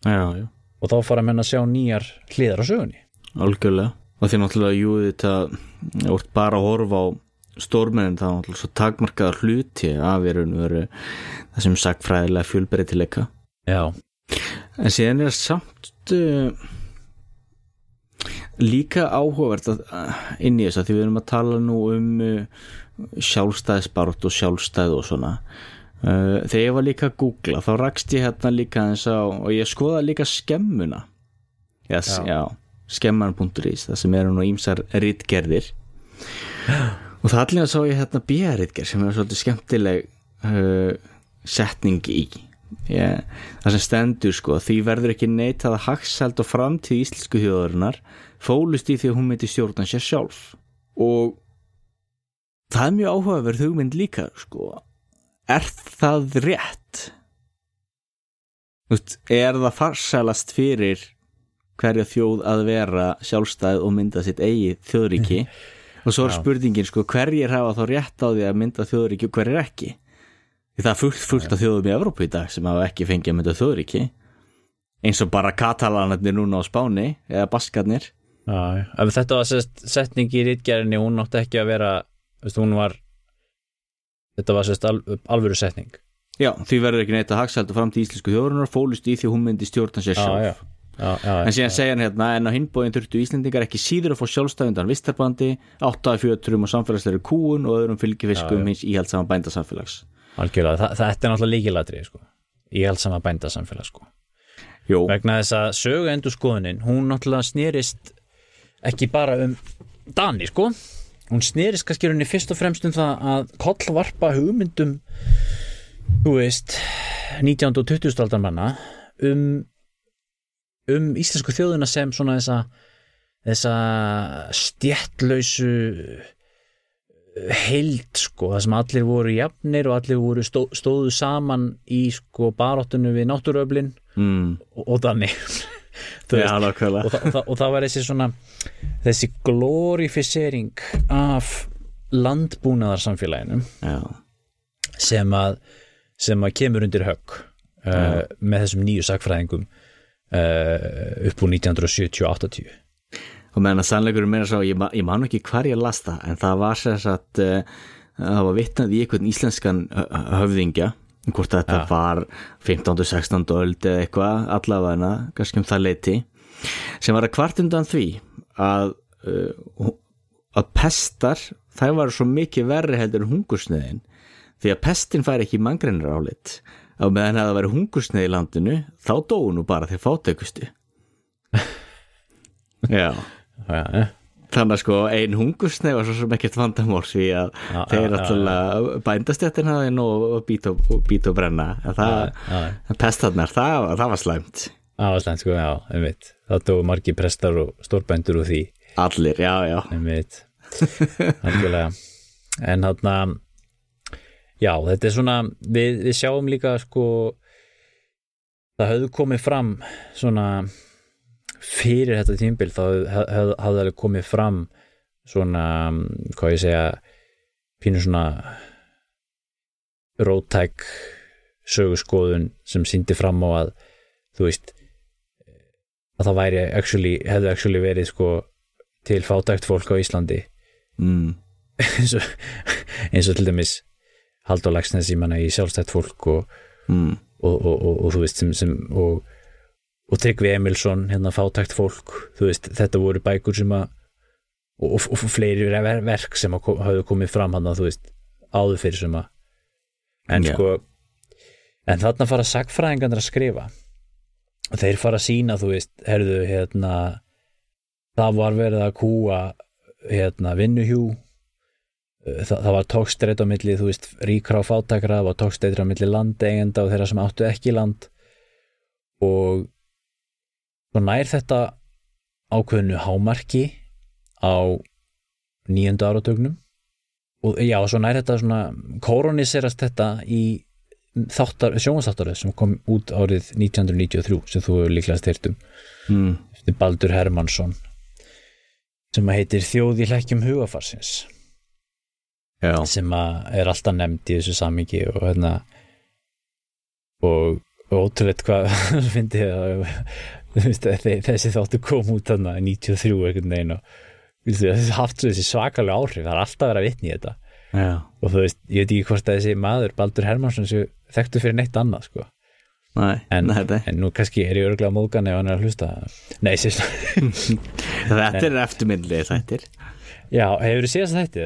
Já, já. Og þá fara að menna að sjá nýjar hliðar á sögunni. Algjörlega, og því náttúrulega jú þetta, ég vort bara að horfa á stórmennin þá náttúrulega svo takmarkaðar hluti af veru það sem sagfræðilega fjölbreytileika. Já, en síðan er samt uh, líka áhugavert að, inn í þess að því við erum að tala nú um uh, sjálfstæðisbárt og sjálfstæð og svona. Uh, þegar ég var líka að googla þá rakst ég hérna líka eins á og ég skoða líka skemmuna. Yes, skemman.is það sem eru nú ímsar rítgerðir og það allir sá ég hérna björritgerð sem er svolítið skemmtileg uh, setning í. Ég, það sem stendur sko því verður ekki neitað að hagsald og framtíð íslensku þjóðarinnar fólust í því að hún myndi stjórna sér sjálf. Og það er mjög áhugaverð hugmynd líka sko. Er það rétt? Vist, er það farsælast fyrir hverja þjóð að vera sjálfstæð og mynda sitt eigið þjóðríki? Og svo er Já. spurningin sko hverjir hafa þá rétt á því að mynda þjóðríki og hverjir ekki? Því það er fullt, fullt af þjóðum í Evrópu í dag sem hafa ekki fengið að mynda þjóðríki. Eins og bara katalanarnir núna á Spáni eða baskarnir. Ef þetta var sest, setning í rítgerðinni hún átti ekki að vera veist, hún var þetta var sest, al, alvöru setning. Já, því verður ekki neitt að hagsældu fram til íslensku þjóðurinnar fólust í því hún myndi stjórna sér sjálf. já, já, já, En síðan segja hann hérna, en á hinbóin þurftu Íslendingar ekki síður að fá sjálfstæðundan vistarbandi, áttaði fjöturum og samfélagsleiri kúun og öðrum fylgifiskum hins íhaldsama bændasamfélags. algjörlega, Þa, þetta er náttúrulega líkilatri sko. í allt sama bændasamfélag sko. Vegna þess að sögu endur skoðunin hún náttúrulega snýrist ekki bara um Dani sko hún snýrist kannski rauninni fyrst og fremst um það að kollvarpa hugmyndum þú veist 19. og 20. aldar manna um um íslensku þjóðuna sem svona þessa þessa stjettlausu heild sko, það sem allir voru jafnir og allir voru stó, stóðu saman í sko baráttunum við náttúruöflin mm, og, og þannig já, og, það, og, það, og það var þessi svona þessi glorifisering af landbúnaðarsamfélaginu sem að sem að kemur undir högg uh, með þessum nýju sakfræðingum uh, upp úr 1970-80 og meðan að sannleikurinn meira sá, ég, ma ég man ekki hvar ég las það, en það var sér að uh, það var vitnað í einhvern íslenskan uh, höfðingja, hvort þetta Já. var 15. 16. öld eða eitthvað, allavega kannski um það leiti, sem var að kvart undan því að uh, að pestar þær var svo mikið verri heldur en hungursneiðin því að pestin fær ekki mangreinir álit á meðan að það væri hungursneið í landinu þá dóu nú bara þeir fátækustu Já Já, ja. Þannig að sko ein hungursneið var svo sem ekkert vandamál því að Já, þeir alltaf bændastjættin hafði nú být og, být og brenna en það, pestarnar, það, var- það var slæmt sko, já, einmitt. Það tóðu margir prestar og stórbændur úr því. Allir, já, já. Einmitt. Algjörlega. En hann já, þetta er svona við, við sjáum líka sko það höfðu komið fram svona fyrir þetta tímbil þá hafði haf, hafði alveg komið fram svona, hvað ég segja pínu svona rótæk sögurskoðun sem síndi fram á að þú veist að það væri actually, hefði actually verið sko til fátækt fólk á Íslandi mm. eins og, eins og til dæmis Haldur Lagsnes í manna í sjálfstætt fólk og, Mm. og, og þú veist sem, sem og, og Tryggvi Emilsson hérna fátækt fólk veist þetta voru bækur sem að og, og, og fleiri ver- verk sem kom, hafðu komið fram hann að þú veist áður fyrir sem að en Já. sko en þarna fara sagfræðingarnir að skrifa. Og þeir fara að sína þú veist, herðu hérna það var verið að kúa hérna vinnuhjú. Það, það var tókstreit á milli þú veist, ríkra og fátakra það var tókstreit á milli landeigenda og þeirra sem áttu ekki land. Og svo nær þetta ákveðnu hámarki á nýjöndu áratögnum og já, svo nær þetta svona koroniserast þetta í þáttar, sjónvastáttaröð sem kom út árið 1993 sem þú líklega styrt um. Mm. eftir Baldur Hermansson sem að heitir Þjóð í hlekkjum hugafarsins Já, sem að er alltaf nefnd í þessu samingi og hérna og, ótrúleitt hvað að þú veist, þe- þessi þáttu kom út þarna 93 einhvern veginn og veist, þessi haft þessi svakalega áhrif það er alltaf verið að vitni í þetta. Já, og þú veist, ég veit ekki hvort að þessi maður Baldur Hermansson sem þekktu fyrir neitt annað sko. nei, en, nei, en nú kannski er ég örgulega móðgan ef hann er að hlusta. Nei, sérst Þetta er eftirmyndlega þættir. Já, hefur þið séð þetta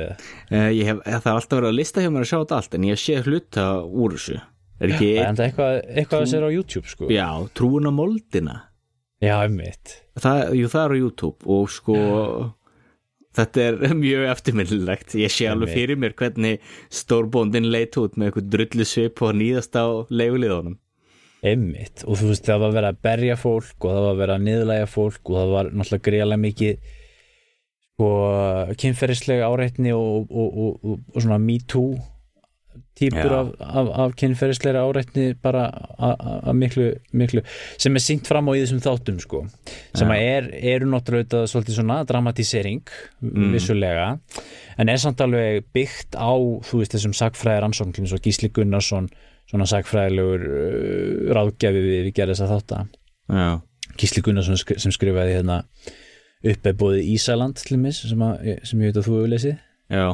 ég hef, Það er alltaf verið að lista hjá mér að sjá þetta allt en ég séð hluta úr þessu. Er ekki, það er eitthvað, eitthvað að sér á YouTube sko. já, trúin á moldina já, einmitt. Það, Jú, það er á YouTube og sko Þetta er mjög eftirminnilegt. Ég sé alveg fyrir mér hvernig stórbóndin leit út með eitthvað drullu svip og nýðast á leiguliðunum Einmitt, og þú veist það var verið að berja fólk og það var verið að niðurlæga fólk og það var náttúrulega greiðlega mikið sko kynferðislega áreitni og, og, og, og svona me too típur af, af, af kynferðislega áreitni bara að miklu, miklu sem er sínt fram á í þessum þáttum sko. Sem að er, eru náttúrulega svolítið svona dramatisering Mm. vissulega. En er samt alveg byggt á þú veist þessum sagfræðir ansóknum svo Gísli Gunnarsson svona sagfræðilegur uh, ráðgjafi við, við gerðis að þátta. Já, Gísli Gunnarsson skri- sem skrifaði hérna uppið bóði Ísaland til mis sem, að, sem ég veit að þú hefur lesið. Já,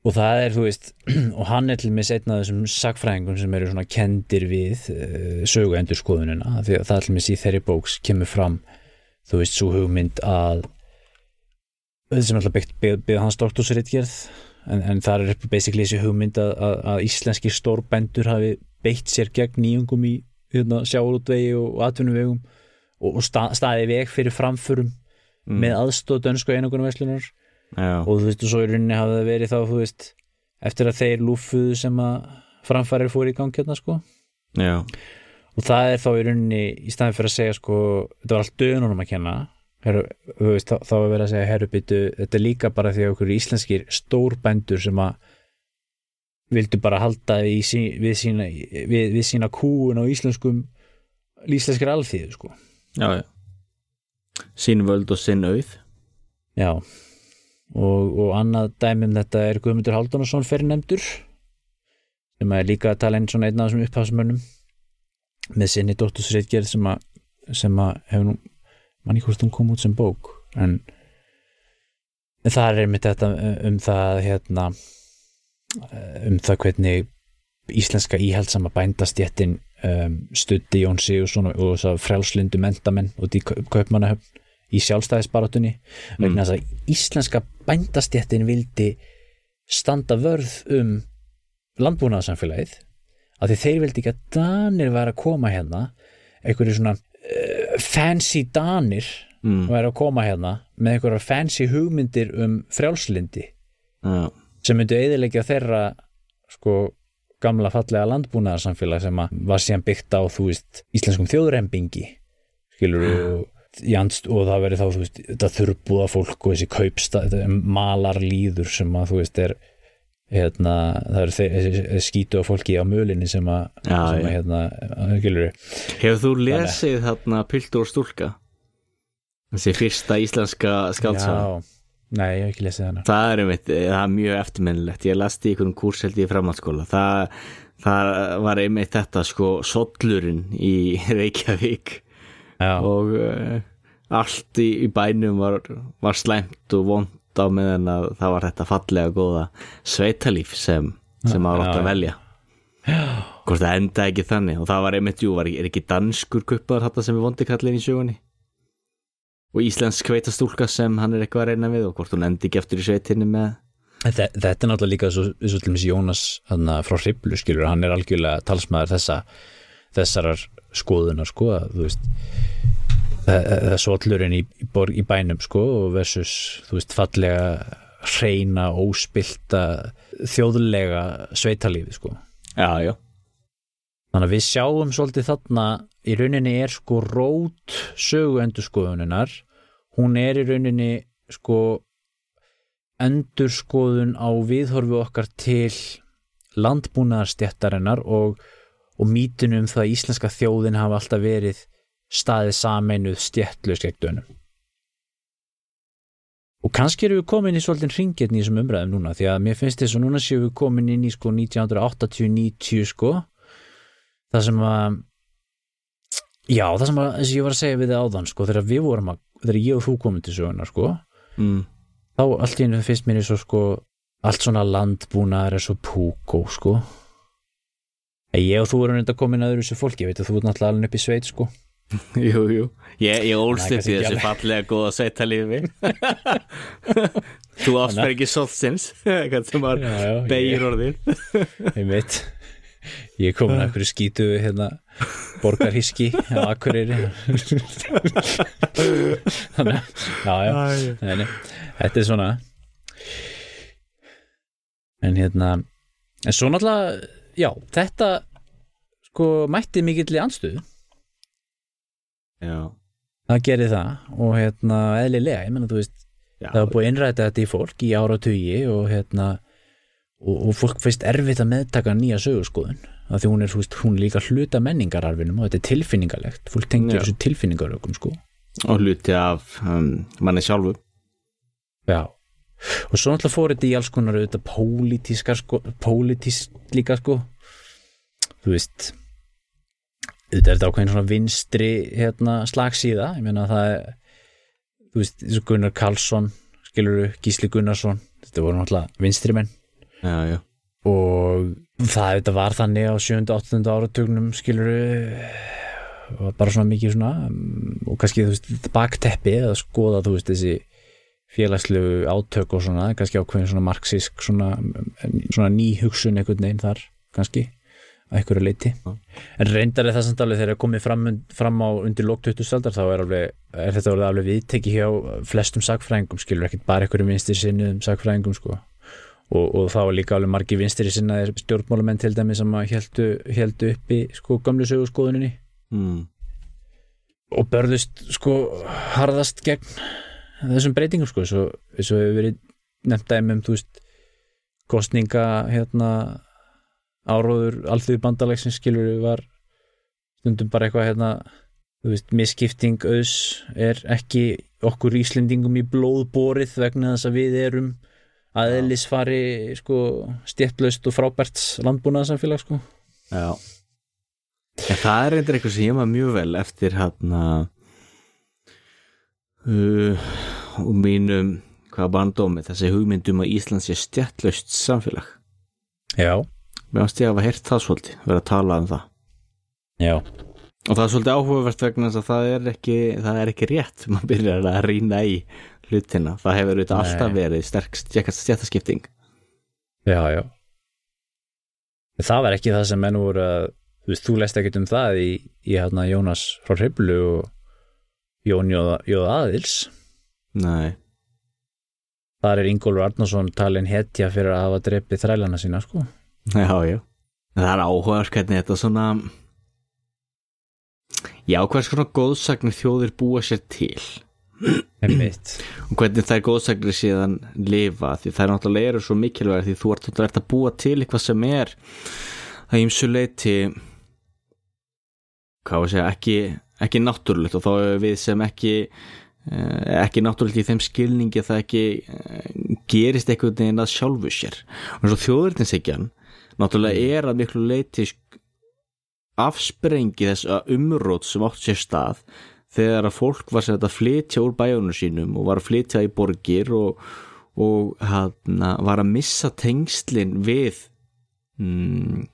og það er, þú veist, og hann er til mis einn af þessum sagfræðingum sem eru svona kendir við uh, sögu endurskoðunina því að það er til mis í þeirri bóks kemur fram, þú veist, svo hugmynd að þetta sem alltaf byggt byggð hans doktorsritgerð en, en það er basically þessi hugmynd að, að, að íslenski stórbændur hafi beitt sér gegn nýjungum í hérna, sjáurútvegi og, atvinnuvegum og, og sta, staði veg fyrir framförum Mm. með aðstóð dönsku einogunum verslunar já, og þú veist og svo í rauninni hafði það verið þá þú veist eftir að þeir lúfuðu sem að framfærir fóru í gang hérna sko. Já, og það er þá í rauninni í staðin fyrir að segja sko þetta var allt dönunum að kenna. Heru, veist, þá, þá er verið að segja herrubyttu þetta er líka bara því að okkur íslenskir stórbændur sem að vildu bara halda í, við, sína, við, við sína kúun á íslenskum íslenskir alþýðu sko. Já, já. Sín völd og sinn auð. Já og, og annað dæmi um þetta er Guðmundur Haldunarsson fyrirnefndur sem er líka að tala einn svona einn af þessum upphafsmönnum með sinni dóttursreitgerð sem að að hefur nú manni hvort hún kom út sem bók en það er einmitt þetta um það hérna um það hvernig íslenska íhaldsama bændastjettin um, studdi Jón Sigursson og þess að frjálslindu mentamenn út í Kaup- kaupmannahöfn í sjálfstæðisbarátunni vegna þess að íslenska bændastjettin vildi standa vörð um landbúnaðarsamfélagið að því þeir vildi ekki að Danir væri að koma hérna einhverju svona uh, fancy Danir mm. væri að koma hérna með einhverjar fancy hugmyndir um frjálslindi Já, sem myndu eðilegja þeirra sko gamla fallega landbúnaðarsamfélag sem var síðan byggt á þú veist íslenskum þjóðrembingi skilur og, andst, og það verið þá veist þetta þurrbúða fólk og þessi kaupstað malar líður sem að þú veist er hérna það eru þessi- skítu á fólki á mölinni sem að, Já, sem að hérna Hefur þú lesið þarna Piltur og stúlka? Þessi fyrsta íslenska skáldsá já, Nei, ég hef ekki lesið hana. Það er, einmitt, það er mjög eftirminnilegt. Ég las í einhvern kúrseldi í framhaldsskóla. Það, það var einmitt þetta sko sollurinn í Reykjavík og uh, allt í, í bænum var, var slæmt og vond á meðan að það var þetta fallega góða sveitalíf sem, sem maður átt að velja. Hvort það enda ekki þannig og það var einmitt, jú, var, er ekki danskur kuppaður þetta sem er vondi kallin í sjögunni og íslensk kveitastúlka sem hann er eitthvað að reyna við og hvort hún endi ekki eftir í sveitinni með? Þetta, þetta er náttúrulega líka svo, svo til dæmis Jónas hana, frá Hriblu skilur, hann er algjörlega talsmaður þessa þessarar skoðunar sko, að, þú veist það, er svollurinn í, í, í bænum sko versus, þú veist, fallega hreina, óspilta þjóðlega sveitalífi sko. Já, já, þannig að við sjáum svolítið þarna í rauninni er sko rót sögu endurskoðuninnar hún er í rauninni sko endurskoðun á viðhorfi okkar til landbúnaðarstjættarinnar og, og mítinu um það að íslenska þjóðin hafa alltaf verið staðið sameinuð stjættlaus gegn dönum. Og kannski erum við komin í svolítið ringirni í þessum umræðum núna því að mér finnst þess að núna séum við komin inn í sko 1980-90 sko. Það sem að já það sem að þess að ég var að segja við þið áðan sko þegar við vorum að þegar ég og þú komum til söguna sko mm. þá allt í einu finnst mér eins og sko allt svona landbúnaðar er svo púkó sko ég og þú erum reynda komin að öðru sér fólki, ég veit að þú ert náttúrulega alveg upp í sveit sko. Jú, jú. Ég, ég ólst upp í þessu fallega góða sveitalífi þú ástfær ekki solsins hvað sem var beigir orðin ég veit ég er komin að einhverju skítu hérna borgarhiski á Akureyri. Þannig að, já, já. Nei, þetta er svona. En hérna en svo náttúrulega, já, þetta sko mætti mikill í andstöðu. Já, það gerir það og hérna eðlilega, ég menna þú veist já, það var búið að innræta þetta í fólk í áratugi og hérna og, og fólk finnst erfitt að meðtaka nýja sögurskoðun af því hún er, þú veist, hún líka hluta menningararfinum og þetta er tilfinningalegt. Fólk tengir þessu tilfinningarökum sko. Og hluti af um, manni sjálfu. Já og svo náttúrulega fór þetta í alls konar auðvitað pólitískar sko, pólitísk líka sko þú veist auðvitað er þetta ákveðin svona vinstri hérna slagsíða, ég meina það er þú veist, og Gunnar Karlsson skiluru, Gísli Gunnarsson þetta voru náttúrulega vinstri menn já, já, og það auðvitað var þannig á 7. og 8. áratugnum skiluru var bara svona mikið svona mm, og kannski þú veist bakteppi að skoða þú veist þessi félagslegu átök og svona kannski ákveðin svona marxísk svona, svona ný hugsun einhvern veginn þar kannski að einhverju leiti en reyndar er það samt alveg þegar er komið fram, fram á undir lók 20. aldar þá er, alveg, er þetta alveg, alveg viðteki hjá flestum sagfræðingum skilur ekkert bara einhverjum vinstir sinnuðum sagfræðingum sko og, og þá var líka alveg margi vinstri sinnaðir stjórnmálamenn til dæmi sem heldu, heldu uppi sko gamlu sögurskoðuninni mm. og börðust sko harðast gegn þessum breytingum sko svo, svo hefur verið nefnt dæmi um þú veist kostninga hérna áróður alþjóðu bandalegsins skilur var stundum bara eitthvað hérna þú veist misskipting auðs er ekki okkur Íslendingum í blóð borið vegna þess að við erum aðeinsfari sko stjættlaust og frábært landbúnaðarsamfélag sko. Já. En það er reyndir eitthvað sem ég maður mjög vel eftir hérna uh, og mínum hvað bandómi, þessi hugmyndum að Ísland sé stjættlaust samfélag. Já, mér finnst ég að hafa heyrt það svolítið, verið að tala um það. Já, og það er svolítið áhugavert vegna þess að það er ekki það er ekki rétt, maður byrjar að rýna í hlutina, það hefur auðvitað alltaf verið sterk stjættaskipting já, já. Það var ekki það sem menn voru að þú veist, þú lest ekkert um það í, í hérna Jónas frá Hriblu og Jón Jóð, Jóð Aðils nei, þar er Ingólfur Arnarsson talin hetja fyrir að hafa drepið þrælana sína sko. Já, já. En það er áhugavert hvernig þetta svona já, hvers konar góðsagnir þjóðir búa sér til? Og hvernig þær góðsagnir síðan lifa? Því þær náttúrulega eru svo mikilvæg því þú ert náttúrulega að búa til eitthvað sem er að ýmsu leiti hvað var að segja, ekki, ekki náttúrulegt. Og þá er við sem ekki ekki náttúrulega í þeim skilningi að það ekki eh, gerist einhvern veginn að sjálfu sér. Og eins og þjóðurninsegjan náttúrulega er að miklu leiti afsprengi þess að umrót sem átt sér stað þegar að fólk var sem þetta að flytja úr bæjónu sínum og var að flytja í borgir og, og hana, var að missa tengslin við hmm,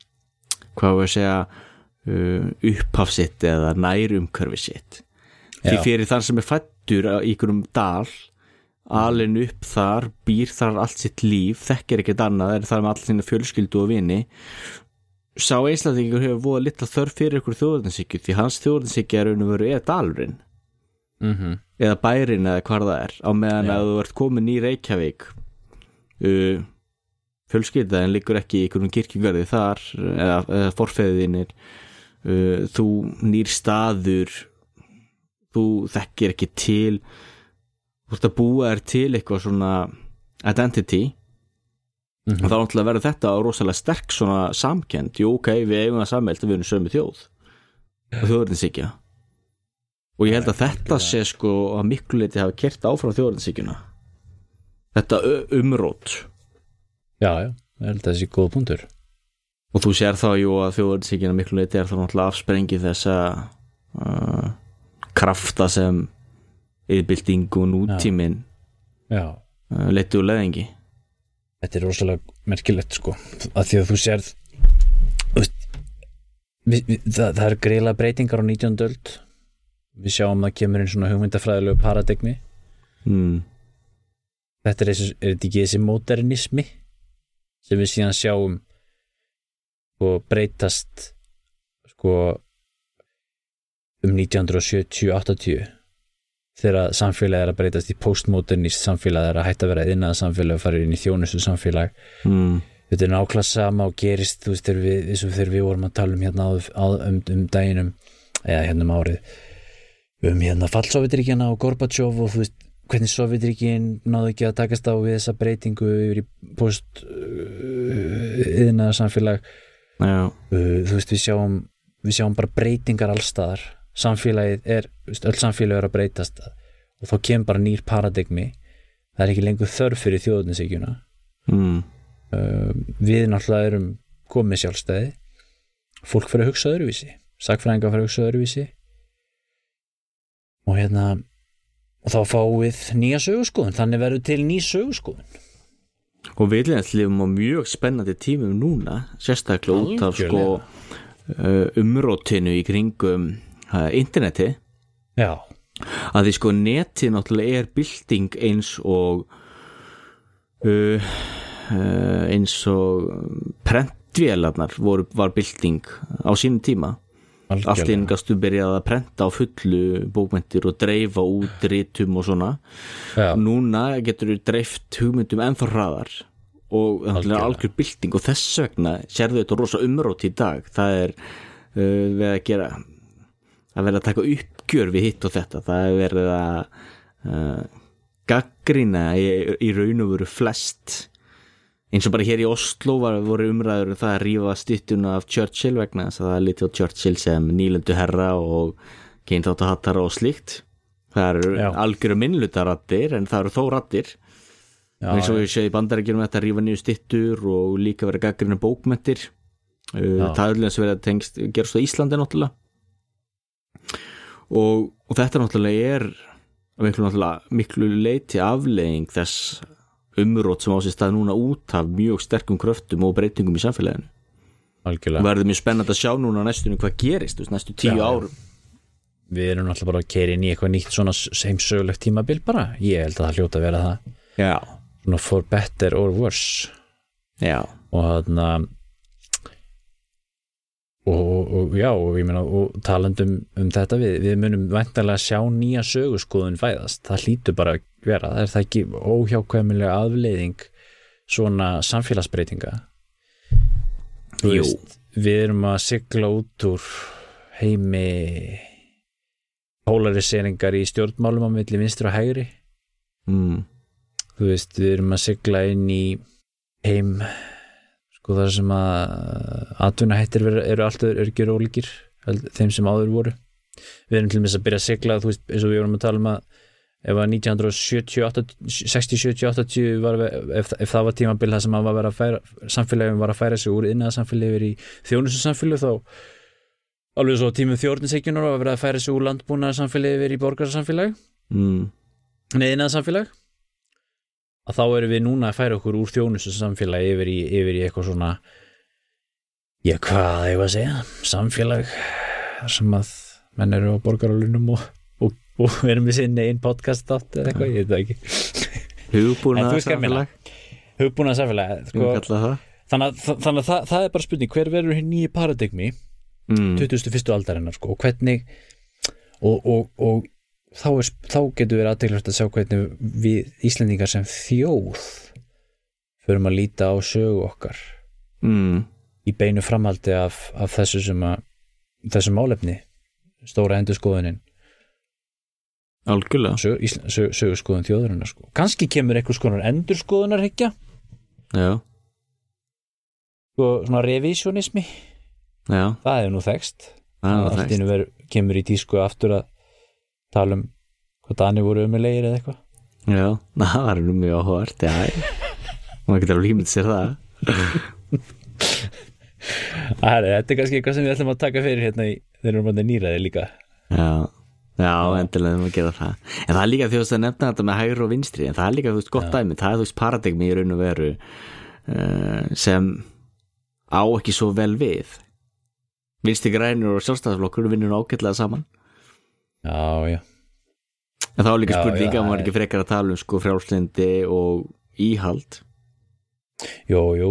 hvað við að segja uh, upphafsitt eða nærumkörfi sitt. Því fyrir þann sem er fættur í ykkurum dal alin upp þar, býr þar allt sitt líf, þekkir ekkert annað er þar með allir þína fjölskyldu og vini. Sá Íslandingur hefur voða litla þörf fyrir ykkur þjóðarninsykju því hans þjóðarninsykja er og veru eða dalurinn. Mm -hmm. eða bærin eða hvar það er á meðan að þú ert komin í Reykjavík uh, fjölskyldaðin liggur ekki í ykkurum kirkjugarði þar eða, eða forfeyðinir uh, þú nýr staður þú þekkir ekki til þú ert að búa þér til eitthvað svona identity Mm -hmm. og þá náttúrulega verður þetta rosalega sterk svona samkend, jú ok, við eigum að sammelda við erum sömu þjóð. Og þjóðurinsíkja og ég held að þetta sé sko að miklu leiti hafa kert áfram þjóðurinsíkjuna þetta umrót. Já, já, ég held að það sé góð punktur. Og þú sér þá jú að þjóðurinsíkjuna miklu leiti er þá náttúrulega afsprengi þessa uh, krafta sem yfirbylting og nútímin uh, leiti úr leðingi þetta er rosalega merkilegt sko. Að því að þú við, það, það er greiðlega breytingar á 19. öld. Við sjáum að kemur einn svona hugmyndafræðilegu paradigmi. Mm. þetta er, þessi, er þetta ekki þessi modernismi sem við síðan sjáum sko breytast sko um 1970-80 þegar samfélagi er að breytast í postmodernist samfélagi er að hætta að vera innað samfélagi og fara inn í þjónustu samfélag mm. þetta er nákvæmlega sama og gerist veist þegar við, þegar við vorum að tala um hérna á, á, um, um daginum eða hérna um árið um hérna fallsovjetríkjana og Gorbachev og þú veist hvernig Sovjetríkin náðu ekki að takast á við þessa breytingu yfir í post uh, innað samfélag uh, þú veist við sjáum við sjáum bara breytingar allstaðar samfélagið er, öll samfélagið er að breytast og þá kemur bara nýr paradigmi. Það er ekki lengur þörf fyrir þjóðninsíkjuna mm. við náttúrulega erum komið sjálfstæði. Fólk fyrir að hugsa öðruvísi sagfræðingar fyrir að hugsa öðruvísi. Og hérna og þá fáum við nýja sögurskoðun þannig verður til ný sögurskoðun og við lifum á mjög spennandi tímum núna sérstaklega út af sko umrótinu í kringum uh, interneti. Já. Að því sko neti náttúrulega er bylting eins og uh, uh, eins og prentvélarnar voru, var bylting á sínum tíma. Allt einn gastu byrjað að prenta á fullu bókmyndir og dreifa út rítum og svona. Já. núna getur þú dreift hugmyndum ennþá hraðar og algjör bylting og þess vegna sérðu þetta rosa umrót í dag. Það er uh, við að gera að vera að taka uppgjör við hitt og þetta. Það er verið að uh, gaggrina í, í raun og veru flest. Eins og bara hér í Oslo var, voru umræður um það að rífa styttuna af Churchill vegna þess að það er litið á Churchill sem nýlendu herra og keintáttahattara og slíkt. Það eru Já. algjöru minnlutarattir en það eru þó rattir eins og við séum í bandarækjunum þetta að rífa nýju styttur og líka vera gaggrina bókmentir uh, það er alveg að vera tengst gerast á Íslandi náttúrulega og, og þetta náttúrulega er að miklu, náttúrulega, miklu leiti aflegging þess umrót sem á sér stað núna út af mjög sterkum kröftum og breytingum í samfélaginu. Algjörlega. Verður mjög spennand að sjá núna næstunum hvað gerist veist, næstu tíu Já. árum. Við erum náttúrulega bara að keira inn í eitthvað nýtt svona sem sögulegt tímabil bara. Ég held að það hljóta að vera það. Já, svona for better or worse. Já, og þarna og, og, og já og ég meina og talandum um þetta við, við munum væntanlega sjá nýja sögurskoðun fæðast, það hlýtur bara að vera. Það er það ekki óhjákvæmilega afleiðing svona samfélagsbreytinga? Jú. veist, við erum að sigla út úr heimi polariseringar í stjórnmálum á milli vinstri og hægri. Mm, þú veist, við erum að sigla inn í heim sko þar sem að atvinnahættir eru alltaf örgjur ólíkir held- þeim sem áður voru. Við erum til dæmis að byrja að sigla þú veist, eins og við vorum að tala um að ef að 1960-70-80 var ef, ef það var tímabil það sem að var að færa samfélagum var að færa sig úr innan samfélagi yfir í þjónustu samfélagi þá alveg svo tímum þjórninsegjunar var að vera að færa sig úr landbúnaðar samfélagi yfir í borgarsamfélagi mm. neðinað samfélag að þá erum við núna að færa okkur úr þjónustu samfélagi yfir í, yfir í eitthvað svona já hvað ég var að segja samfélag sem að menn eru á borgaralunum og, og, og erum við sinni einn podcast átt eða eitthvað, ég veit það ekki Hugbúna samfélag Hugbúna samfélag sko, þannig að, þannig að það, það er bara spurning hver verður hér nýju paradigmi mm. 2001. aldarinnar sko, og hvernig og, og þá, er, þá getur við aðteglast að sjá hvernig við Íslendingar sem þjóð förum að líta á sögu okkar mm. í beinu framaldi af, af þessu sem að þessu málefni stóra endurskoðunin. Algjörlega. Sög, sög, sögurskoðun þjóðurinnar sko. kannski kemur einhvers konar endurskoðunar higgja já. Sko, svona revísjónismi já. Það er nú þekst allt innu verður kemur í tísku aftur að tala um hvað Dani voru umulegir eða eitthvað. Já, það var nú mjög áhvert já, maður getur alveg hýmynd sér það. Það er, þetta er kannski eitthvað sem við ætlum að taka fyrir hérna í þegar við erum nýraði líka. Já, já, endilega við að gera það. En það er líka því að nefna þetta með hægur og vinstri en það er líka þú veist gott dæmi, það er þú veist paradigmi í raun og veru uh, sem á ekki svo vel við. Vinstri grænur og sjálfstæðarflokkur vinnur ágætlega saman Já, já. En þá er líka spurninga að maður ekki frekar að tala um sko frjálslindi og íhald. Jú, jú.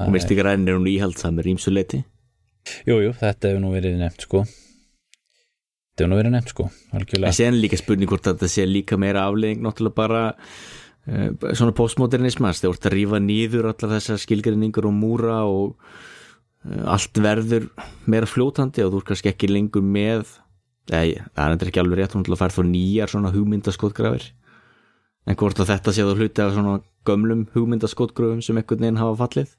Og vinstri grænur er hún íhaldsamir ímsuleiti Jú, jú, þetta hefur nú verið nefnt sko. Þetta hefur nú verið nefnt sko En algjörlega séðan líka spurning hvort þetta sé líka meira aflegging náttúrulega bara uh, svona postmodernismast, þú ert að rífa nýður allar þessar skilgrinningur og múra og uh, allt verður meira fljótandi og þú ert kannski ekki lengur með eða það er ekki alveg rétt hún til að færa þó nýjar svona hugmyndaskotgrafir en hvort að þetta sé þú hluti af svona gömlum hugmyndaskotgrafum sem einhvern veginn hafa fallið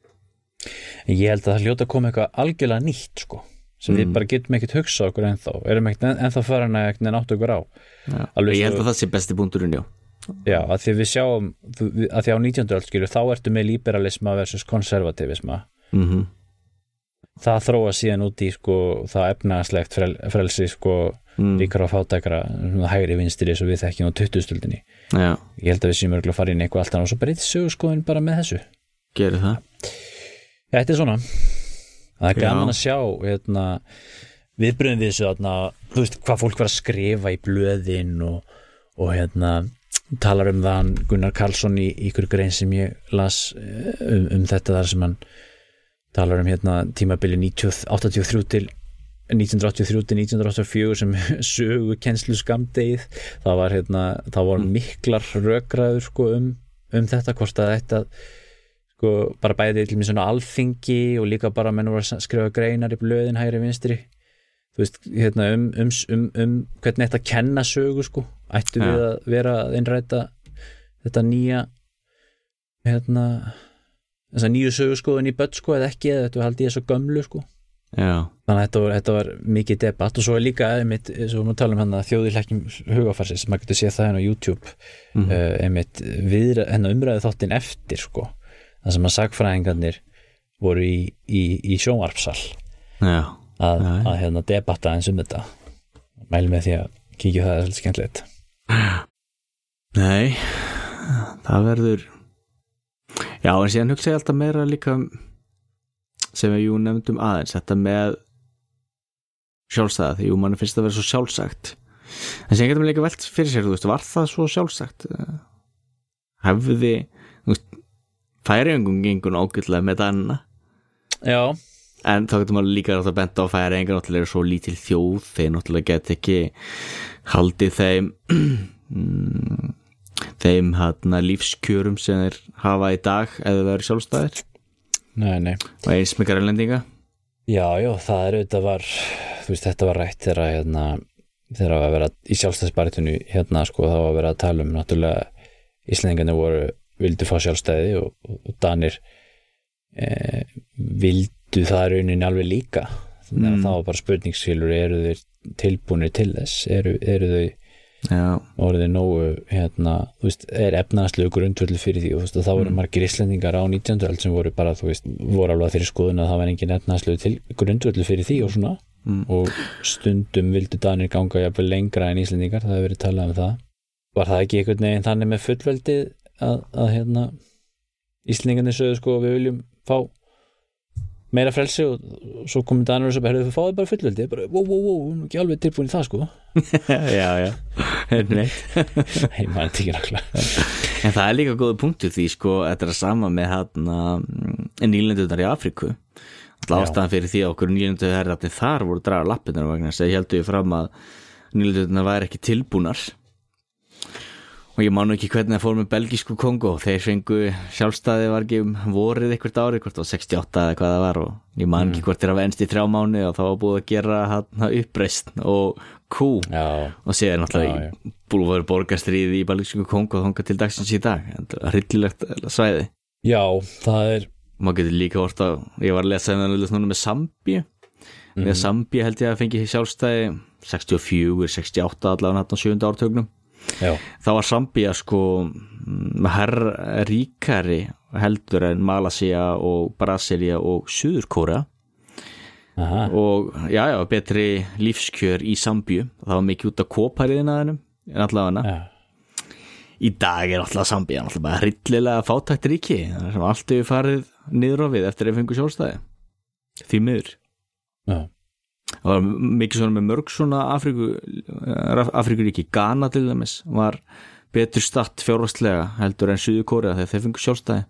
ég held að það hljóta að koma eitthvað algjörlega nýtt sko sem við Mm. bara getum ekkert hugsað okkur ennþá erum ekkert en, ennþá farin að ekkert nátt okkur á. Alveg ég held að það sé besti punkturinn, já Já, að því við sjáum við- að því á 19. öll þá ertu með liberalisma versus konservativisma mm það þróa síðan út í sko það efnaðslegt frel, frelsi sko Mm. ríkara og fátækra hægri vinstri eins og við þekkjum á 20 stöldinni já, ég held að við séum örgulega að fara inn eitthvað allt annað og svo breytið sögurskoðin bara með þessu. Gerir það. Þetta er svona. Það er gaman að sjá hérna, viðbröðum við þessu þarna, þú veist hvað fólk var að skrifa í blöðin og, og hérna talar um það Gunnar Karlsson í í ykkur grein sem ég las eh, um, um þetta þar sem hann talar um hérna tímabili 90 83 til 1983 til 1984 sem sögu kennslu skamdegið það var hérna, það var miklar rökræður sko um, um þetta hvort að þetta sko bara bæði til mér svona alþingi og líka bara menn voru að skrifa greinar í blöðin hægri vinstri. Þú veist, hérna um, um, um, um hvernig þetta kenna sögu sko. Ættu Ja. við að vera að innræta þetta nýja hérna þessa nýju sögu sko en í börn sko eða ekki eða þetta haldi ég svo gömlu sko. Já, þannig að þetta var, þetta var mikið debatt og svo er líka einmitt, svo við erum að tala um hann að þjóðir hlækjum hugafarsis, maður getur séð það hérna á YouTube Mhm. uh, einmitt við hennar umræðu þáttinn eftir sko. Það sem að sagfræðingarnir voru í, í, í sjónvarpsal já. Að, að hérna debatta eins um þetta. Mæli með því að kíkja það er svolítið skemmtilegt. Nei, það verður Já, en síðan hugsa ég alltaf meira líka um sem jú nefndum aðeins þetta með sjálfstæða því mann finnst það að vera svo sjálfsagt. En síðan getum við líka velt fyrir sér veist, var það svo sjálfsagt? Hefði færiðingum gengur ágætlega með danna Já, en þá getum við líka að benda á færiðingar náttúrulega eru svo lítil þjóð þeir náttúrulega get ekki haldið þeim mm, þeim hérna lífskjörum sem þeir hafa í dag eða verður sjálfstæðir. Nei, nei. Og eins með grænlendinga. Já, já, það er auðvitað var veist, þetta var rætt þegar að, hérna, þegar að vera í sjálfstæðsbaritinu hérna, sko, þá var að vera að tala um náttúrulega Íslendingarnir voru vildu fá sjálfstæði og, og, Danir e, vildu það rauninni alveg líka. Þannig að Mm. það var bara spurningsfélur eru þeir tilbúinir til þess? Eru, eru þau já, orðið nógu hérna, þú veist, er efnaðslegu grundvöldu fyrir því og og þá voru margir íslendingar á 19. öld sem voru bara, þú veist, voru alveg fyrir skoðun að það var engin efnaðslegu til grundvöldu fyrir því og svona. Og stundum vildu Danir ganga jafnvel lengra en íslendingar, það hefur verið talað um það. Var það ekki einhvern veginn þannig með fullveldi að, að hérna íslendingarnir sögðu sko við viljum fá meira frelsi og, svo komið Danir og svo bara, við fáðu bara fullveldi. Bara, wow, wow, wow, við erum ekki alveg tilbúin í það sko. Já, já. Nei. hei, maður er ekki nákvæmlega. En það er líka góða punktur því sko þetta er sama með hérna nýlendunar í Afriku alltaf ástæðan fyrir því að okkur nýlendunar herðarnir þar voru draga lappirnar vegna þess að ég heldur fram að nýlendunar væri ekki tilbúnar og ég nú ekki hvernig það fór með belgísku Kongo þeir fengu sjálfstæði var ekki um vorið eitthvað árið, hvort það var 68 eða hvað það var og ég man ekki hvort þeir hafa ennst í þrjá mánu og það var búið að gera hérna, uppreist og kú. Já, og séð náttúrulega Já, búið að vera borgarstríði í Balíksku Kongo og þonga til dagsins í dag. Hryllilegt svæði. Já, það er maður getur líka orta ég var að lesa það með Sambíu. Mm -hmm. Sambíu held ég að fengi sjálfstæði 64, 68 allavega hann á 7. ártögnum já, þá var Sambíu sko mm, herr ríkari heldur en Malasia og Brasilia og Suðurkóra og já já, betri lífskjör í Sambíu. Það var mikið út af kópariðinaðinum en allavega. Já, í dag er alltaf Sambíu alltaf bara hryllilega fátækt ríki sem allt hefur farið niður á við eftir að fengu sjálfstæði. Því miður. Já, það var mikið svona með mörg svona Afríku, Afríkuríki. Ghana til dæmis var betur statt fjárvastlega heldur en Suðu Kórea þegar þeir fengu sjálfstæði.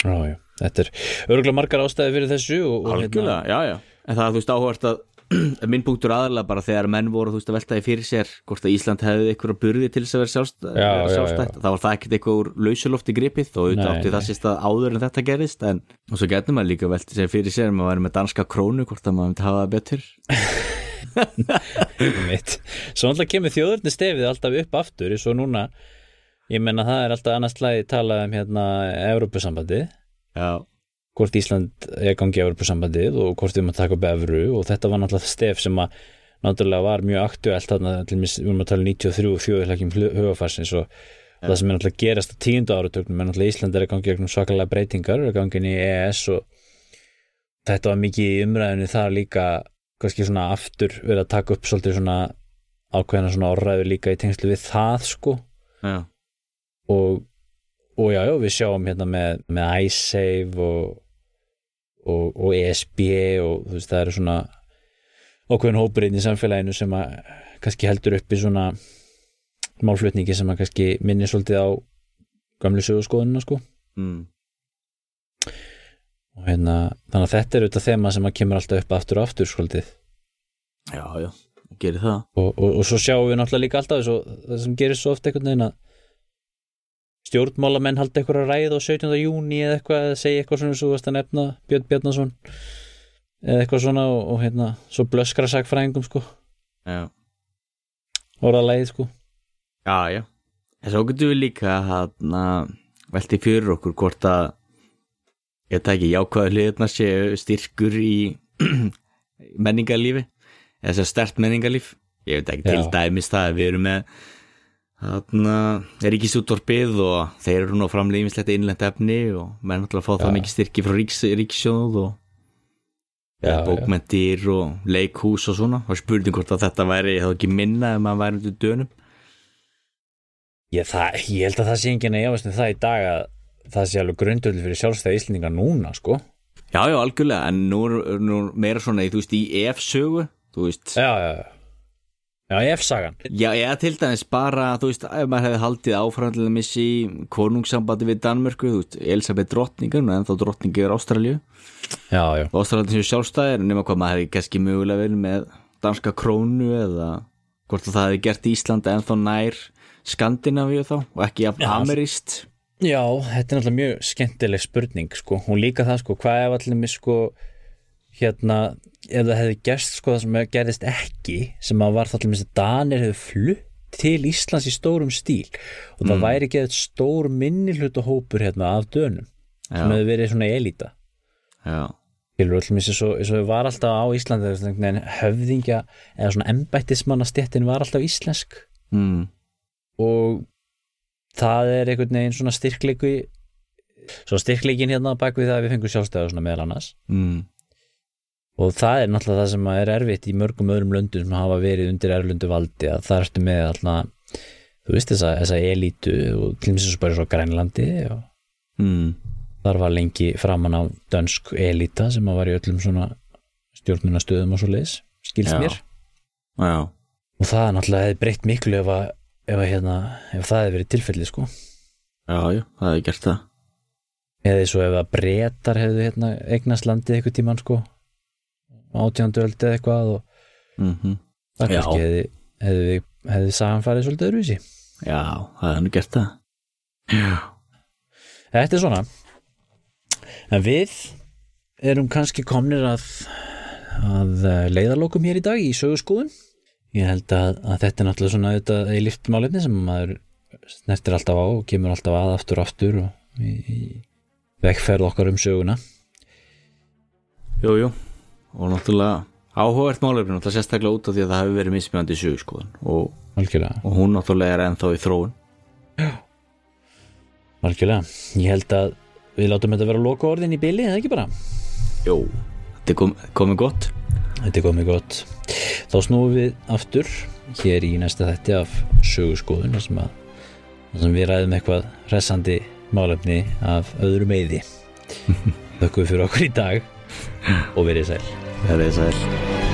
Já, já. Þetta er örgulega margar ástæði fyrir þessu og, og algjörlega, já já. En það er þú veist áhvert að minn punktur aðalega bara þegar menn voru þú veist að veltaði fyrir sér hvort að Ísland hefði eitthvað burði til þess að vera sjálfstætt, sjálfstætt. þá var það ekkert eitthvað úr lausulofti gripið og átti það sérst að áður en þetta gerist en og svo getur maður líka veltið sér fyrir sér maður væri með danska krónu hvort að maður myndi hafa það betur. Svo alltaf kemur þjóðurni stefið alltaf upp aftur eins og núna. Ég menna það er alltaf annars slæði talað um hérna Evrópusambandið. Já, hvort Ísland er gangi Evrópusambandið og hvort við erum að taka upp Evru og þetta var náttúrulega stef sem að náttúrulega var mjög aktuelt þarna til við erum að tala um 93 og fjóðurlækjum hugafarsins og það sem er náttúrulega gerast á tíundu áratögnum er náttúrulega Ísland er að gangi gegnum svakalega breytingar er að gangi inn í EES og þetta var mikið í umræðinu þar líka kannski svona aftur verið að taka upp svolítið svona ákveðina svona orðræður líka í tengslu við það sko. Já, og, og já, já, við sjáum hérna með, með iSave og, og, og ESB og þú veist, það eru svona ákveðin hópurinn í samfélaginu sem að kannski heldur upp í svona málflutningi sem að kannski minni svolítið á gamlu sögurskoðunina sko. Mm. og hérna, þannig að þetta er auðvitað þema sem að kemur alltaf upp aftur og aftur svolítið. Já, já, gerir það. Og, og, og svo sjáum við náttúrulega líka alltaf svo, það sem gerir svo oft einhvern veginn að stjórnmálamenn halda eitthvað að ræða á 17. júni eða eitthvað eða segja eitthvað svona svo varst að nefna Björn Bjarnason eða eitthvað svona og, og hérna svo blöskra sagfræðingum sko já, orðalæði sko já, já en svo getur við líka hérna velti fyrir okkur hvort að ég tæki jákvæðu hliðna séu styrkur í menningarlífi eða að stert menningarlíf ég veit ekki til Já. dæmis það að við erum með þarna ríkisúttorpið og þeir eru nú að framlega ýmislegt innlent efni og menn náttúrulega fá það Já. mikið styrki frá ríks, ríkissjóð og eða bókmentir og leikhús og svona. Og spurning hvort að þetta væri þá ekki minna ef maður væri undir dönum. Ég, það, ég held að það sé enginn að jáast um það í dag að það sé alveg grundöld fyrir sjálfstæði Íslendinga núna sko. Já, já, algjörlega, en nú er nú meira svona, þú veist, í EF-sögu, þú veist, já, já, já já, F-sagan. Já, eða til dæmis bara, þú veist, ef maður hefði haldið áframlega missi konungssambandi við Danmörku, þú veist, Elisabeth drottningur, en þá drottningi er Ástralju, já, já, Ástralju séu sjálfstæðir, nema hvað maður hefði kannski mögulega verið með danska krónu eða hvort að það hefði gert Ísland ennþá nær Skandinavíu þá og ekki amerist. Já, þetta er náttúrulega mjög skemmtileg spurning sko, og líka það sko, hvað ef allir með sko, hérna ef það hefði gerst sko það sem gerðist ekki sem að var það allir með að Danir hefði flutt til Íslands í stórum stíl og það væri ekki eitthvað stór minni hluta hópur hérna af dönum sem Já. hefði verið svona elita Já, skilur öllum eins og, og var alltaf á Íslandi en höfðingja eða svona embættismannastéttin var alltaf íslensk mm. og það er einhvern veginn svona styrkleiku svo styrkleikin hérna bak við það að við fengum sjálfstæðu svona meðal annars Mm. Og það er náttúrulega það sem er erfitt í mörgum öðrum löndum sem hafa verið undir erlundu valdi að það ertu með alltaf þú veist þessa, þessa elítu og og með svo Grænlandi og Mm. þar var lengi framan á dönsk elíta sem að var í öllum svona stjórnunastöðum og svo leis skilst mér. Já, og það náttúrulega hefði breytt miklu ef, að, ef, að, hérna, ef það hefði verið tilfelli sko. Já, já, það hefði gert það. Eða svo ef að breytar hefðu hérna, eignast landið eitthvað tíman sko átjándu öld eða eitthvað og mm það Já. kannski hefði, hefði, hefði sagan farið svolítið öðruvísi. Já, það hefði gert það. Já, Þetta er svona. En við erum kannski komnir að að eh, leiðarlokum hér í dag í sögurskóðun ég held að, að þetta er náttúrulega svona auðvitað í liftmálefni sem maður snertir alltaf á og kemur alltaf að aftur og aftur og í, í vegferð okkar um söguna. Jú, jú Og náttúrulega áhugavert málefni náttúrulega sérstaklega út af því að það hefur verið mismjöndi sögurskoðun og, algjörlega, og hún náttúrulega er ennþá í þróun. Algjörlega. Ég held að við látum þetta vera loka orðin í byli, eða ekki bara? Jú, þetta kom, komið gott. Þetta komið gott. Þá snúum við aftur hér í næsta þætti af sögurskoðun þar sem, sem við ræðum eitthvað hressandi málefni af öðru meiði. Við fyrir okkur í dag og verið sæl. Það er þess að